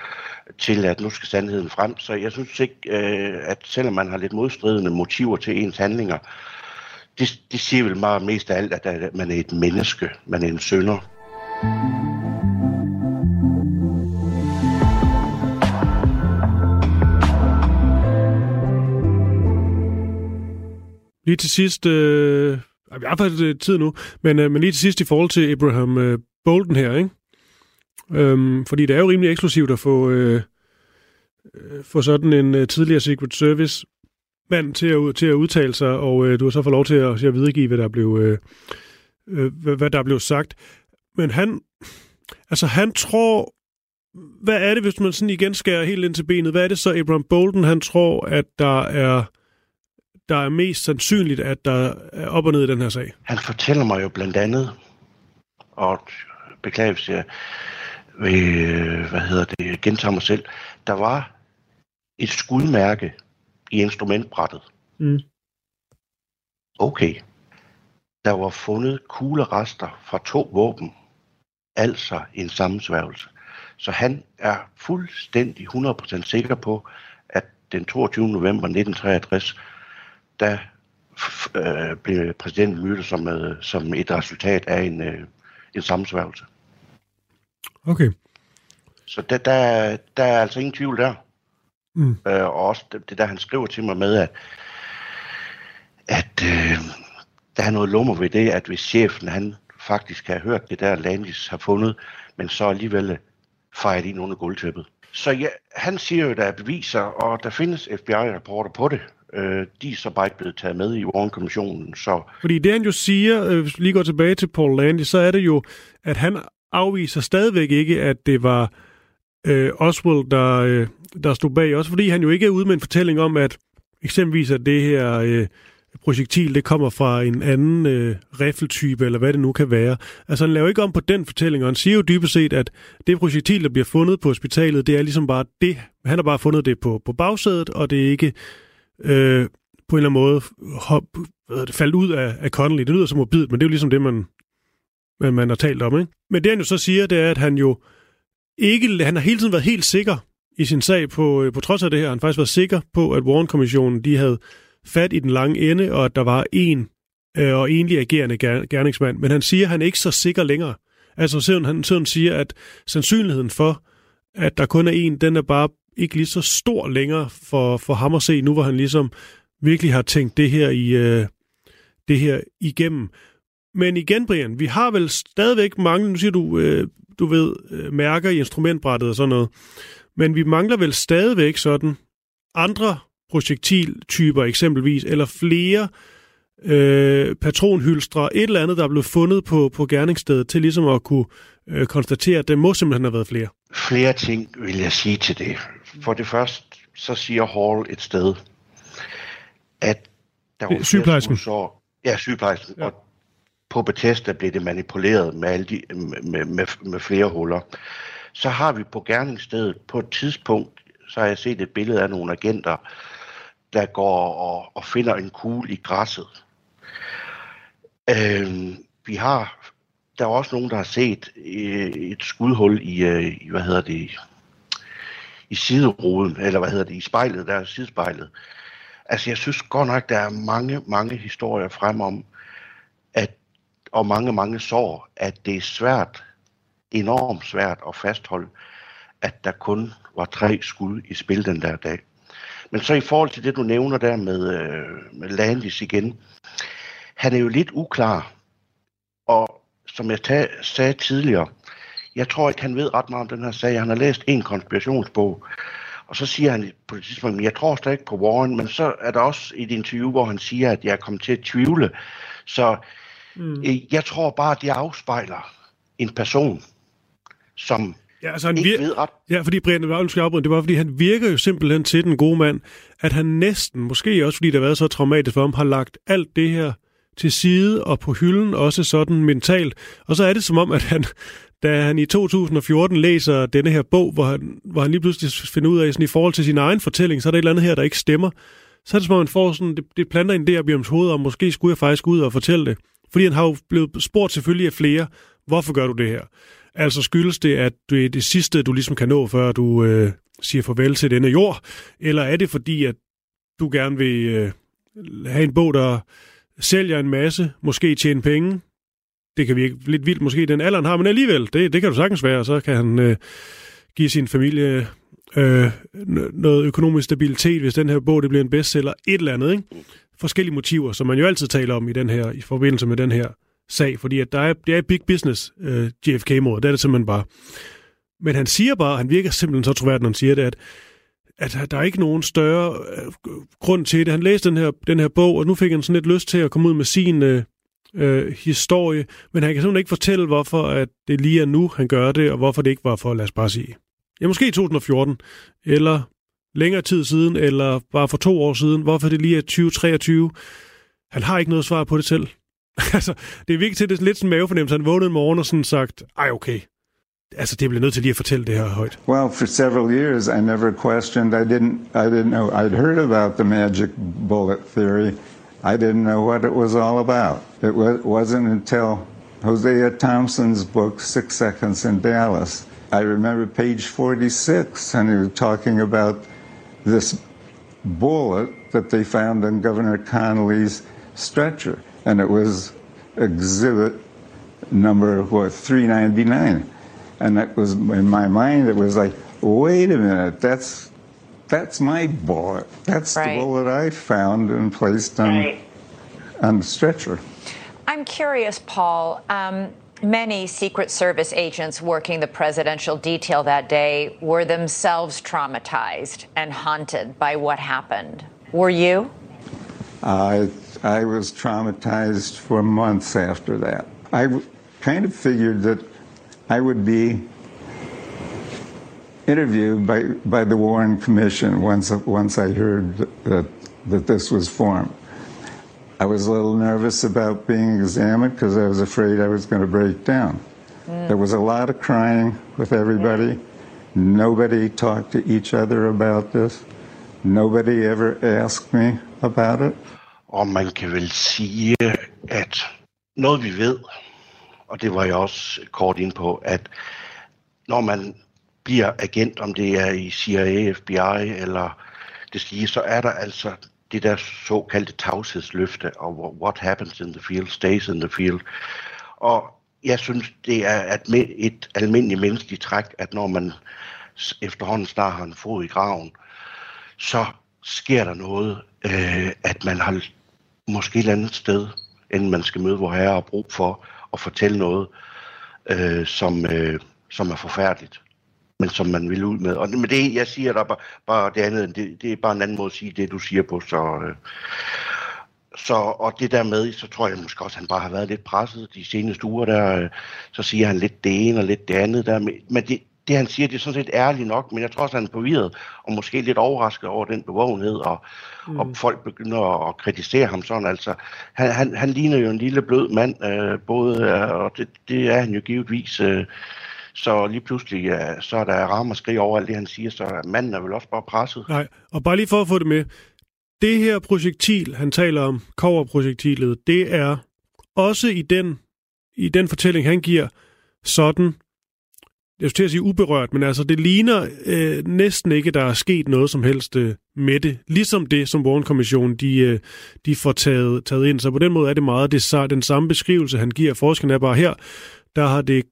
til, at nu skal sandheden frem. Så jeg synes ikke, øh, at selvom man har lidt modstridende motiver til ens handlinger, det, det siger vel meget mest af alt, at man er et menneske, man er en sønder. Lige til sidst, øh, vi har faktisk øh, tid nu, men, øh, men lige til sidst i forhold til Abraham øh, Bolden her, ikke? Øhm, fordi det er jo rimelig eksklusivt at få, øh, øh få sådan en øh, tidligere Secret Service mand til at, til at udtale sig, og øh, du har så fået lov til at, til at videregive, hvad der blev, øh, øh, hvad, hvad der blev sagt. Men han, altså han tror, hvad er det, hvis man sådan igen skærer helt ind til benet, hvad er det så Abraham Bolden, han tror, at der er der er mest sandsynligt, at der er op og ned i den her sag? Han fortæller mig jo blandt andet, og beklager, hvis jeg vil, hvad hedder det, gentager mig selv, der var et skudmærke i instrumentbrættet. Mm. Okay. Der var fundet kuglerester fra to våben, altså en sammensværgelse. Så han er fuldstændig 100% sikker på, at den 22. november 1963 der øh, blev præsidenten mødt som, øh, som et resultat af en, øh, en sammensværgelse. Okay. Så der, der, der er altså ingen tvivl der. Mm. Øh, og også det, det der, han skriver til mig med, at, at øh, der er noget lummer ved det, at hvis chefen han faktisk har hørt det der, Landis har fundet, men så alligevel fejret ind under gulvtæppet. Så ja, han siger jo, der er beviser, og der findes FBI-rapporter på det. Øh, de er så bare ikke blevet taget med i Warren-kommissionen. Så... Fordi det han jo siger, øh, hvis vi lige går tilbage til Paul Landy, så er det jo, at han afviser stadigvæk ikke, at det var øh, Oswald, der, øh, der stod bag. Også fordi han jo ikke er ude med en fortælling om, at eksempelvis at det her øh, projektil, det kommer fra en anden øh, riffeltype, eller hvad det nu kan være. Altså han laver ikke om på den fortælling, og han siger jo dybest set, at det projektil, der bliver fundet på hospitalet, det er ligesom bare det. Han har bare fundet det på, på bagsædet, og det er ikke øh, på en eller anden måde hop, hvad det, faldt ud af, af Connolly. Det lyder så morbidt, men det er jo ligesom det, man, man, man har talt om. Ikke? Men det han jo så siger, det er, at han jo ikke, han har hele tiden været helt sikker i sin sag, på, øh, på trods af det her, han faktisk været sikker på, at Warren-kommissionen, de havde fat i den lange ende, og at der var en øh, og egentlig agerende ger- gerningsmand, men han siger, at han er ikke så sikker længere. Altså sådan, han sådan siger, at sandsynligheden for, at der kun er en, den er bare ikke lige så stor længere for, for ham at se, nu hvor han ligesom virkelig har tænkt det her i øh, det her igennem. Men igen, Brian, vi har vel stadigvæk mange, nu siger du, øh, du ved, øh, mærker i instrumentbrættet og sådan noget, men vi mangler vel stadigvæk sådan andre projektiltyper eksempelvis, eller flere øh, patronhylstre, et eller andet, der er blevet fundet på, på gerningsstedet, til ligesom at kunne øh, konstatere, at det må simpelthen have været flere? Flere ting vil jeg sige til det. For det første, så siger Hall et sted, at der var sygeplejersken. Sår, ja, sygeplejersken. Ja. Og på Bethesda blev det manipuleret med, alle de, med, med, med flere huller. Så har vi på gerningsstedet på et tidspunkt, så har jeg set et billede af nogle agenter, der går og, og finder en kugle i græsset. Øh, vi har, der er også nogen, der har set øh, et skudhul i, øh, i, hvad hedder det, i sideruden, eller hvad hedder det, i spejlet, der er sidespejlet. Altså, jeg synes godt nok, der er mange, mange historier frem om, at, og mange, mange sår, at det er svært, enormt svært at fastholde, at der kun var tre skud i spil den der dag. Men så i forhold til det, du nævner der med, øh, med Landis igen, han er jo lidt uklar. Og som jeg tag, sagde tidligere, jeg tror ikke, han ved ret meget om den her sag. Han har læst en konspirationsbog, og så siger han på et tidspunkt, jeg tror slet ikke på Warren, men så er der også et interview, hvor han siger, at jeg er kommet til at tvivle. Så mm. øh, jeg tror bare, at det afspejler en person, som Ja, altså han vir- ved ret. Ja, fordi Brian, det var, afbryde, det var, fordi han virker jo simpelthen til den gode mand, at han næsten, måske også fordi det har været så traumatisk for ham, har lagt alt det her til side og på hylden, også sådan mentalt. Og så er det som om, at han, da han i 2014 læser denne her bog, hvor han, hvor han lige pludselig finder ud af, sådan i forhold til sin egen fortælling, så er der et eller andet her, der ikke stemmer. Så er det som om, han får sådan, det, det planter en der i hans hoved, og måske skulle jeg faktisk ud og fortælle det. Fordi han har jo blevet spurgt selvfølgelig af flere, hvorfor gør du det her? Altså skyldes det, at det er det sidste, du ligesom kan nå, før du øh, siger farvel til denne jord? Eller er det fordi, at du gerne vil øh, have en bog, der sælger en masse, måske tjene penge? Det kan virke lidt vildt måske, den alderen har, men alligevel, det, det kan du sagtens være, så kan han øh, give sin familie øh, noget økonomisk stabilitet, hvis den her bog det bliver en bestseller, et eller andet, ikke? Forskellige motiver, som man jo altid taler om i den her i forbindelse med den her sag, fordi at der er, det er big business, øh, JFK-mordet, det er det simpelthen bare. Men han siger bare, han virker simpelthen så troværdig, når han siger det, at, at der er ikke nogen større øh, grund til det. Han læste den her, den her bog, og nu fik han sådan lidt lyst til at komme ud med sin øh, øh, historie, men han kan simpelthen ikke fortælle, hvorfor at det lige er nu, han gør det, og hvorfor det ikke var for, lad os bare sige, ja, måske i 2014, eller længere tid siden, eller bare for to år siden, hvorfor det lige er 2023. Han har ikke noget svar på det selv. altså, det er vigtigt, det er lidt sådan en mavefornemmelse. Han vågnede en morgen og sådan sagt, ej okay, altså det bliver nødt til lige at fortælle det her højt. Well, for several years I never questioned. I didn't, I didn't know. I'd heard about the magic bullet theory. I didn't know what it was all about. It was, wasn't until Hosea Thompson's book, Six Seconds in Dallas. I remember page 46, and he was talking about this bullet that they found in Governor Connolly's stretcher. and it was exhibit number what 399 and that was in my mind it was like wait a minute that's that's my bullet that's right. the bullet i found and placed on right. on the stretcher i'm curious paul um, Many Secret Service agents working the presidential detail that day were themselves traumatized and haunted by what happened. Were you? I I was traumatized for months after that. I kind of figured that I would be interviewed by, by the Warren Commission once, once I heard that, that this was formed. I was a little nervous about being examined because I was afraid I was going to break down. Mm. There was a lot of crying with everybody. Yeah. Nobody talked to each other about this. Nobody ever asked me about it. Og man kan vel sige, at noget vi ved, og det var jeg også kort ind på, at når man bliver agent, om det er i CIA, FBI eller det skal så er der altså det der såkaldte tavshedsløfte, og what happens in the field stays in the field. Og jeg synes, det er et, almindeligt menneskeligt træk, at når man efterhånden snart har en fod i graven, så sker der noget, øh, at man har måske et eller andet sted, end man skal møde hvor herre og brug for at fortælle noget, øh, som, øh, som er forfærdeligt, men som man vil ud med. Og med det, jeg siger der bare, bare det andet, det, det er bare en anden måde at sige det, du siger på, så... Øh, så, og det der med, så tror jeg måske også, at han bare har været lidt presset de seneste uger, der, øh, så siger han lidt det ene og lidt det andet der. Men det, det han siger, det er sådan set ærligt nok, men jeg tror også, han er forvirret og måske lidt overrasket over den bevågenhed, og, mm. og folk begynder at kritisere ham sådan. Altså, han, han, han ligner jo en lille blød mand, øh, både, øh, og det, det er han jo givetvis. Øh, så lige pludselig, ja, så er der rammer og skrig over alt det, han siger, så manden er vel også bare presset. Nej, og bare lige for at få det med. Det her projektil, han taler om, koverprojektilet, det er også i den, i den fortælling, han giver, sådan, jeg skulle til at sige uberørt, men altså det ligner øh, næsten ikke, der er sket noget som helst øh, med det. Ligesom det, som Warren-kommissionen de, øh, de får taget, taget ind. Så på den måde er det meget det, den samme beskrivelse, han giver. Forskerne er bare her, der har det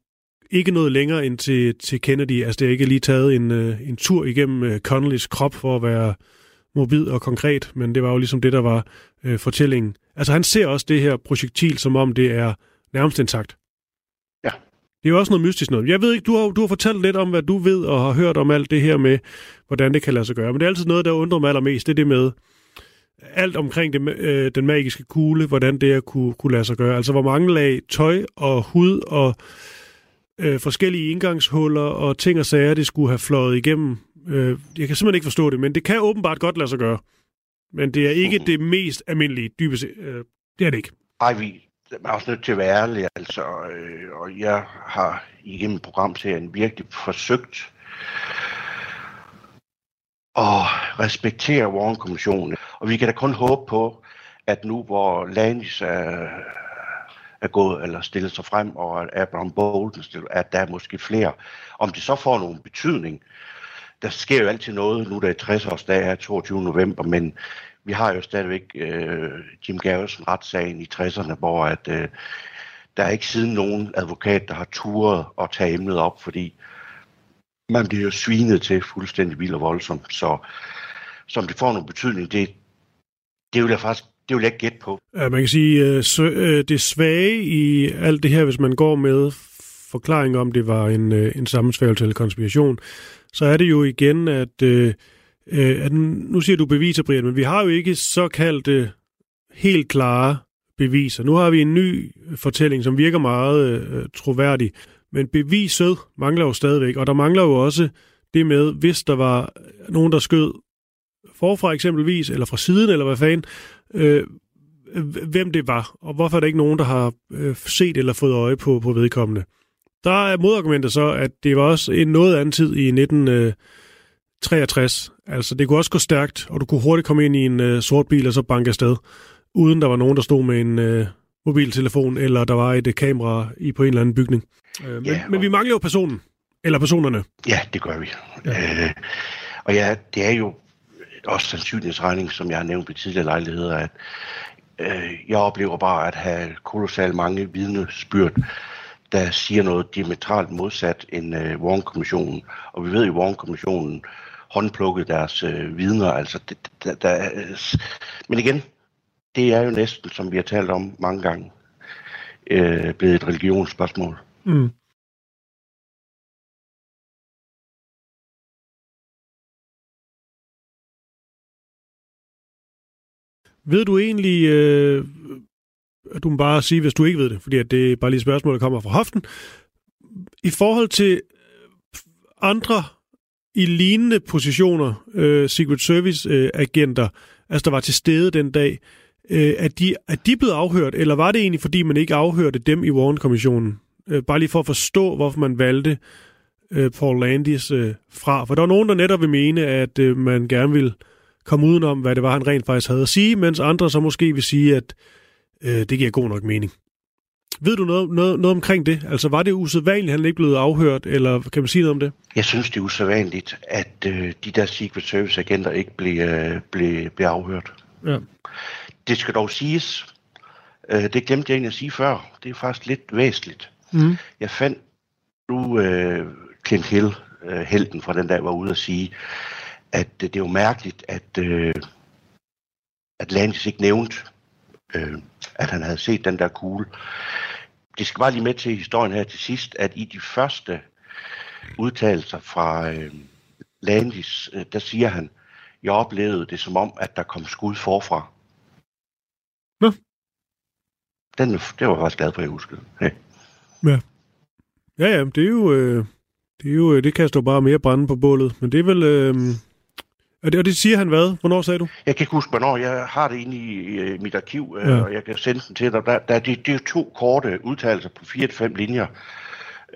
ikke noget længere end til, til Kennedy. Altså det har ikke lige taget en, øh, en tur igennem øh, Connollys krop for at være morbid og konkret, men det var jo ligesom det, der var øh, fortællingen. Altså han ser også det her projektil, som om det er nærmest intakt. Det er jo også noget mystisk noget. Jeg ved ikke, du har, du har fortalt lidt om, hvad du ved og har hørt om alt det her med, hvordan det kan lade sig gøre. Men det er altid noget, der undrer mig allermest. Det er det med alt omkring det, øh, den magiske kugle, hvordan det er kunne, kunne lade sig gøre. Altså hvor mange lag tøj og hud og øh, forskellige indgangshuller og ting og sager, det skulle have fløjet igennem. Øh, jeg kan simpelthen ikke forstå det, men det kan åbenbart godt lade sig gøre. Men det er ikke det mest almindelige, dybest øh, Det er det ikke. Ej, vi, er også nødt til at være ærlig, altså, øh, og jeg har igennem programserien virkelig forsøgt at respektere Warren-kommissionen. Og vi kan da kun håbe på, at nu hvor Landis er, er gået eller stillet sig frem, og Abraham Bolton stillet, at der er måske flere. Om det så får nogen betydning, der sker jo altid noget, nu der er 60 års dag er 22. november, men vi har jo stadigvæk øh, Jim Garrison retssagen i 60'erne, hvor at, øh, der er ikke siden nogen advokat, der har turet at tage emnet op, fordi man bliver jo svinet til fuldstændig vild og voldsomt. Så som det får nogen betydning, det, det vil jeg faktisk det vil jeg ikke gætte på. Ja, man kan sige, øh, øh, det svage i alt det her, hvis man går med forklaring om, det var en, øh, en sammensværgelse eller konspiration, så er det jo igen, at øh, øh, at nu siger du beviser, Brian, men vi har jo ikke såkaldte helt klare beviser. Nu har vi en ny fortælling, som virker meget øh, troværdig, men beviset mangler jo stadigvæk, og der mangler jo også det med, hvis der var nogen, der skød forfra eksempelvis, eller fra siden, eller hvad fanden, øh, hvem det var, og hvorfor er der ikke nogen, der har øh, set eller fået øje på, på vedkommende. Der er modargumenter så, at det var også en noget anden tid i 19... Øh, 63. Altså, det kunne også gå stærkt, og du kunne hurtigt komme ind i en øh, sort bil og så banke afsted, uden der var nogen, der stod med en øh, mobiltelefon, eller der var et øh, kamera i på en eller anden bygning. Øh, men, ja, og... men vi mangler jo personen, eller personerne. Ja, det gør vi. Ja. Øh, og ja, det er jo også sandsynlighedsregning, som jeg har nævnt ved tidligere lejligheder, at øh, jeg oplever bare at have kolossalt mange vidnesbyrd, der siger noget diametralt modsat end øh, Warren-kommissionen. Og vi ved jo, at Warren-kommissionen håndplukkede deres øh, vidner. Altså, det, der, der, men igen, det er jo næsten, som vi har talt om mange gange, øh, blevet et religionsspørgsmål. Mm. Ved du egentlig, øh, du må bare sige, hvis du ikke ved det, fordi det er bare lige et spørgsmål, der kommer fra hoften. I forhold til andre i lignende positioner, øh, Secret Service-agenter, øh, altså der var til stede den dag, øh, er, de, er de blevet afhørt, eller var det egentlig, fordi man ikke afhørte dem i Warren-kommissionen? Øh, bare lige for at forstå, hvorfor man valgte øh, Paul Landis øh, fra. For der er nogen, der netop vil mene, at øh, man gerne vil komme udenom, hvad det var, han rent faktisk havde at sige, mens andre så måske vil sige, at øh, det giver god nok mening. Ved du noget, noget, noget omkring det? Altså var det usædvanligt, at han ikke blev afhørt, eller kan man sige noget om det? Jeg synes, det er usædvanligt, at øh, de der Secret Service-agenter ikke blev, øh, blev, blev afhørt. Ja. Det skal dog siges, øh, det glemte jeg egentlig at sige før, det er faktisk lidt væsentligt. Mm. Jeg fandt nu øh, Clint Hill, øh, helten fra den dag, var ude at sige, at øh, det er jo mærkeligt, at, øh, at Landis ikke nævnte, øh, at han havde set den der kugle. Det skal bare lige med til historien her til sidst, at i de første udtalelser fra øh, Landis, øh, der siger han, jeg oplevede det som om, at der kom skud forfra. Nå. Den, det var jeg faktisk glad for, at jeg huskede. Ja. Ja. Ja, ja, det er jo... Øh, det, er jo, øh, det kaster bare mere brænde på bålet, men det er vel... Øh, og, det, og det siger han hvad? Hvornår sagde du? Jeg kan ikke huske, hvornår. Jeg har det inde i, i mit arkiv, øh, Ja. og jeg kan sende den til dig. Der, der, det, det er to korte udtalelser på 4-5 linjer,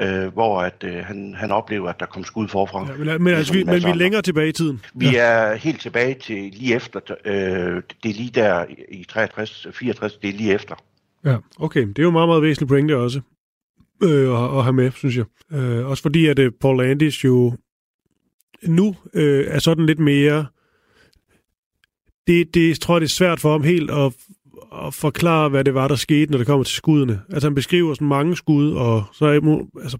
øh, hvor at, øh, han, han oplever, at der kom skud forfra. Ja, men, men, altså, vi, Ligesom men vi er længere tilbage i tiden. Vi er helt tilbage til lige efter, øh, det er lige der i 63, 64, det er lige efter. Ja, okay. Det er jo meget, meget væsentligt pointe også øh, at, at have med, synes jeg. Øh, også fordi, at øh, Paul Landis jo nu øh, er sådan lidt mere... Det, det tror jeg, det er svært for ham helt at, at forklare, hvad det var, der skete, når det kommer til skuddene. Altså, han beskriver sådan mange skud, og så er altså,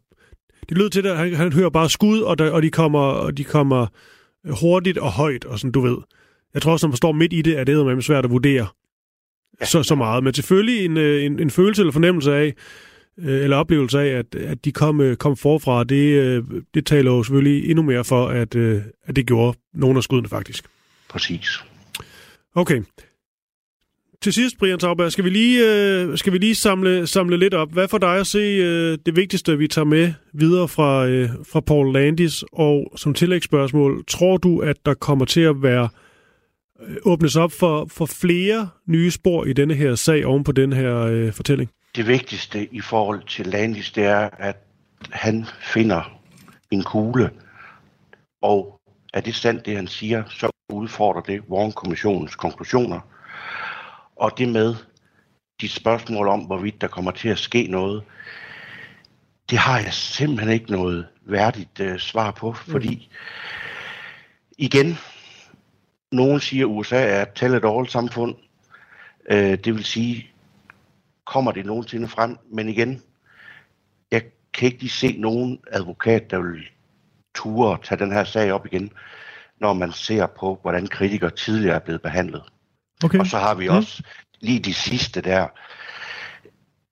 det lyder til, at han, han hører bare skud, og, der, og, de kommer, og de kommer hurtigt og højt, og sådan, du ved. Jeg tror også, når man står midt i det, er det med svært at vurdere så, så meget. Men selvfølgelig en, øh, en, en følelse eller fornemmelse af, øh, eller oplevelse af, at, at de kom, øh, kom forfra, det, øh, det taler jo selvfølgelig endnu mere for, at, øh, at det gjorde nogle af skuddene faktisk. Præcis. Okay. Til sidst, Brian Tauberg, skal vi lige, øh, skal vi lige samle, samle lidt op. Hvad for dig at se øh, det vigtigste, vi tager med videre fra, øh, fra Paul Landis? Og som tillægsspørgsmål, tror du, at der kommer til at være øh, åbnes op for, for flere nye spor i denne her sag oven på den her øh, fortælling? Det vigtigste i forhold til Landis, det er, at han finder en kugle, og er det sandt, det han siger, så udfordrer det Warren-kommissionens konklusioner. Og det med de spørgsmål om, hvorvidt der kommer til at ske noget, det har jeg simpelthen ikke noget værdigt uh, svar på, fordi igen, nogen siger, at USA er et tell it all samfund. Uh, det vil sige, kommer det nogensinde frem, men igen, jeg kan ikke lige se nogen advokat, der vil ture at tage den her sag op igen, når man ser på, hvordan kritikere tidligere er blevet behandlet. Okay. Og så har vi også lige de sidste der.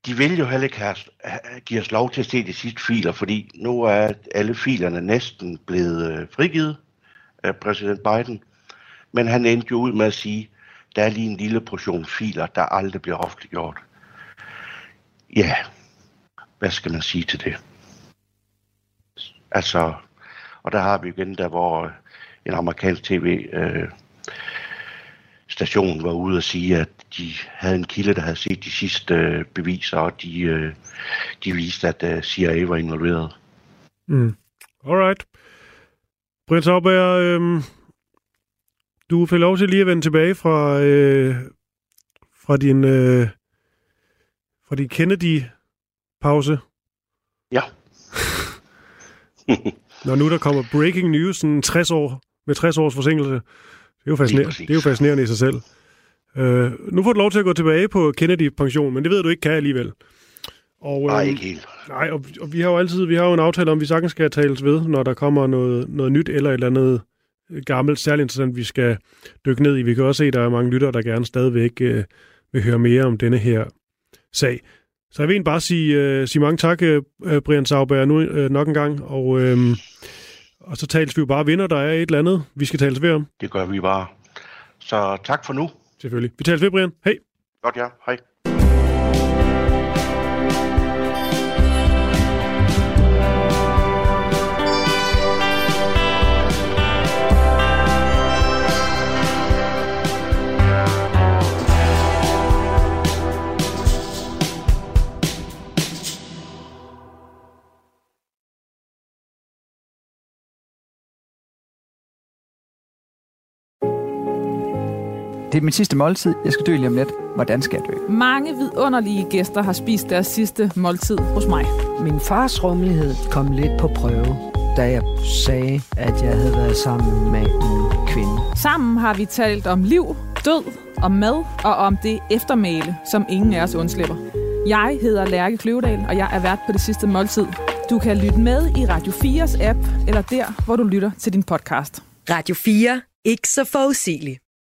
De vil jo heller ikke have, give os lov til at se de sidste filer, fordi nu er alle filerne næsten blevet øh, frigivet af præsident Biden. Men han endte jo ud med at sige, der er lige en lille portion filer, der aldrig bliver offentliggjort. Ja, hvad skal man sige til det? Altså, og der har vi igen der, hvor øh, en amerikansk tv øh, station var ude og sige, at de havde en kilde, der havde set de sidste øh, beviser, og de, øh, de viste, at øh, CIA var involveret. Mm. Alright. Brian Sauberg, øh, du får lov til lige at vende tilbage fra, øh, fra din, øh, fra din Kennedy-pause. Ja. Når nu der kommer breaking news sådan 60 år, med 60 års forsinkelse. Det er jo fascinerende, det er jo fascinerende i sig selv. Øh, nu får du lov til at gå tilbage på Kennedy-pension, men det ved du ikke kan alligevel. Og, Nej, øhm, ikke helt. Nej, og, og vi har jo altid vi har jo en aftale om, at vi sagtens skal tales ved, når der kommer noget, noget nyt eller et eller andet øh, gammelt, særligt interessant, vi skal dykke ned i. Vi kan også se, at der er mange lyttere, der gerne stadigvæk øh, vil høre mere om denne her sag. Så jeg vil egentlig bare sige, øh, sige mange tak, øh, Brian Sauberg, nu øh, nok en gang, og, øh, og så tales vi jo bare vinder, der er et eller andet, vi skal tales ved om, Det gør vi bare. Så tak for nu. selvfølgelig. Vi tales ved, Brian. Hej. Godt ja. Hej. Det er min sidste måltid. Jeg skal dø lige om lidt. Hvordan skal jeg dø? Mange vidunderlige gæster har spist deres sidste måltid hos mig. Min fars rummelighed kom lidt på prøve, da jeg sagde, at jeg havde været sammen med en kvinde. Sammen har vi talt om liv død, om mad og om det eftermæle, som ingen af os undslipper. Jeg hedder Lærke Kløvedal, og jeg er vært på det sidste måltid. Du kan lytte med i Radio 4's app, eller der, hvor du lytter til din podcast. Radio 4. Ikke så forudsigeligt.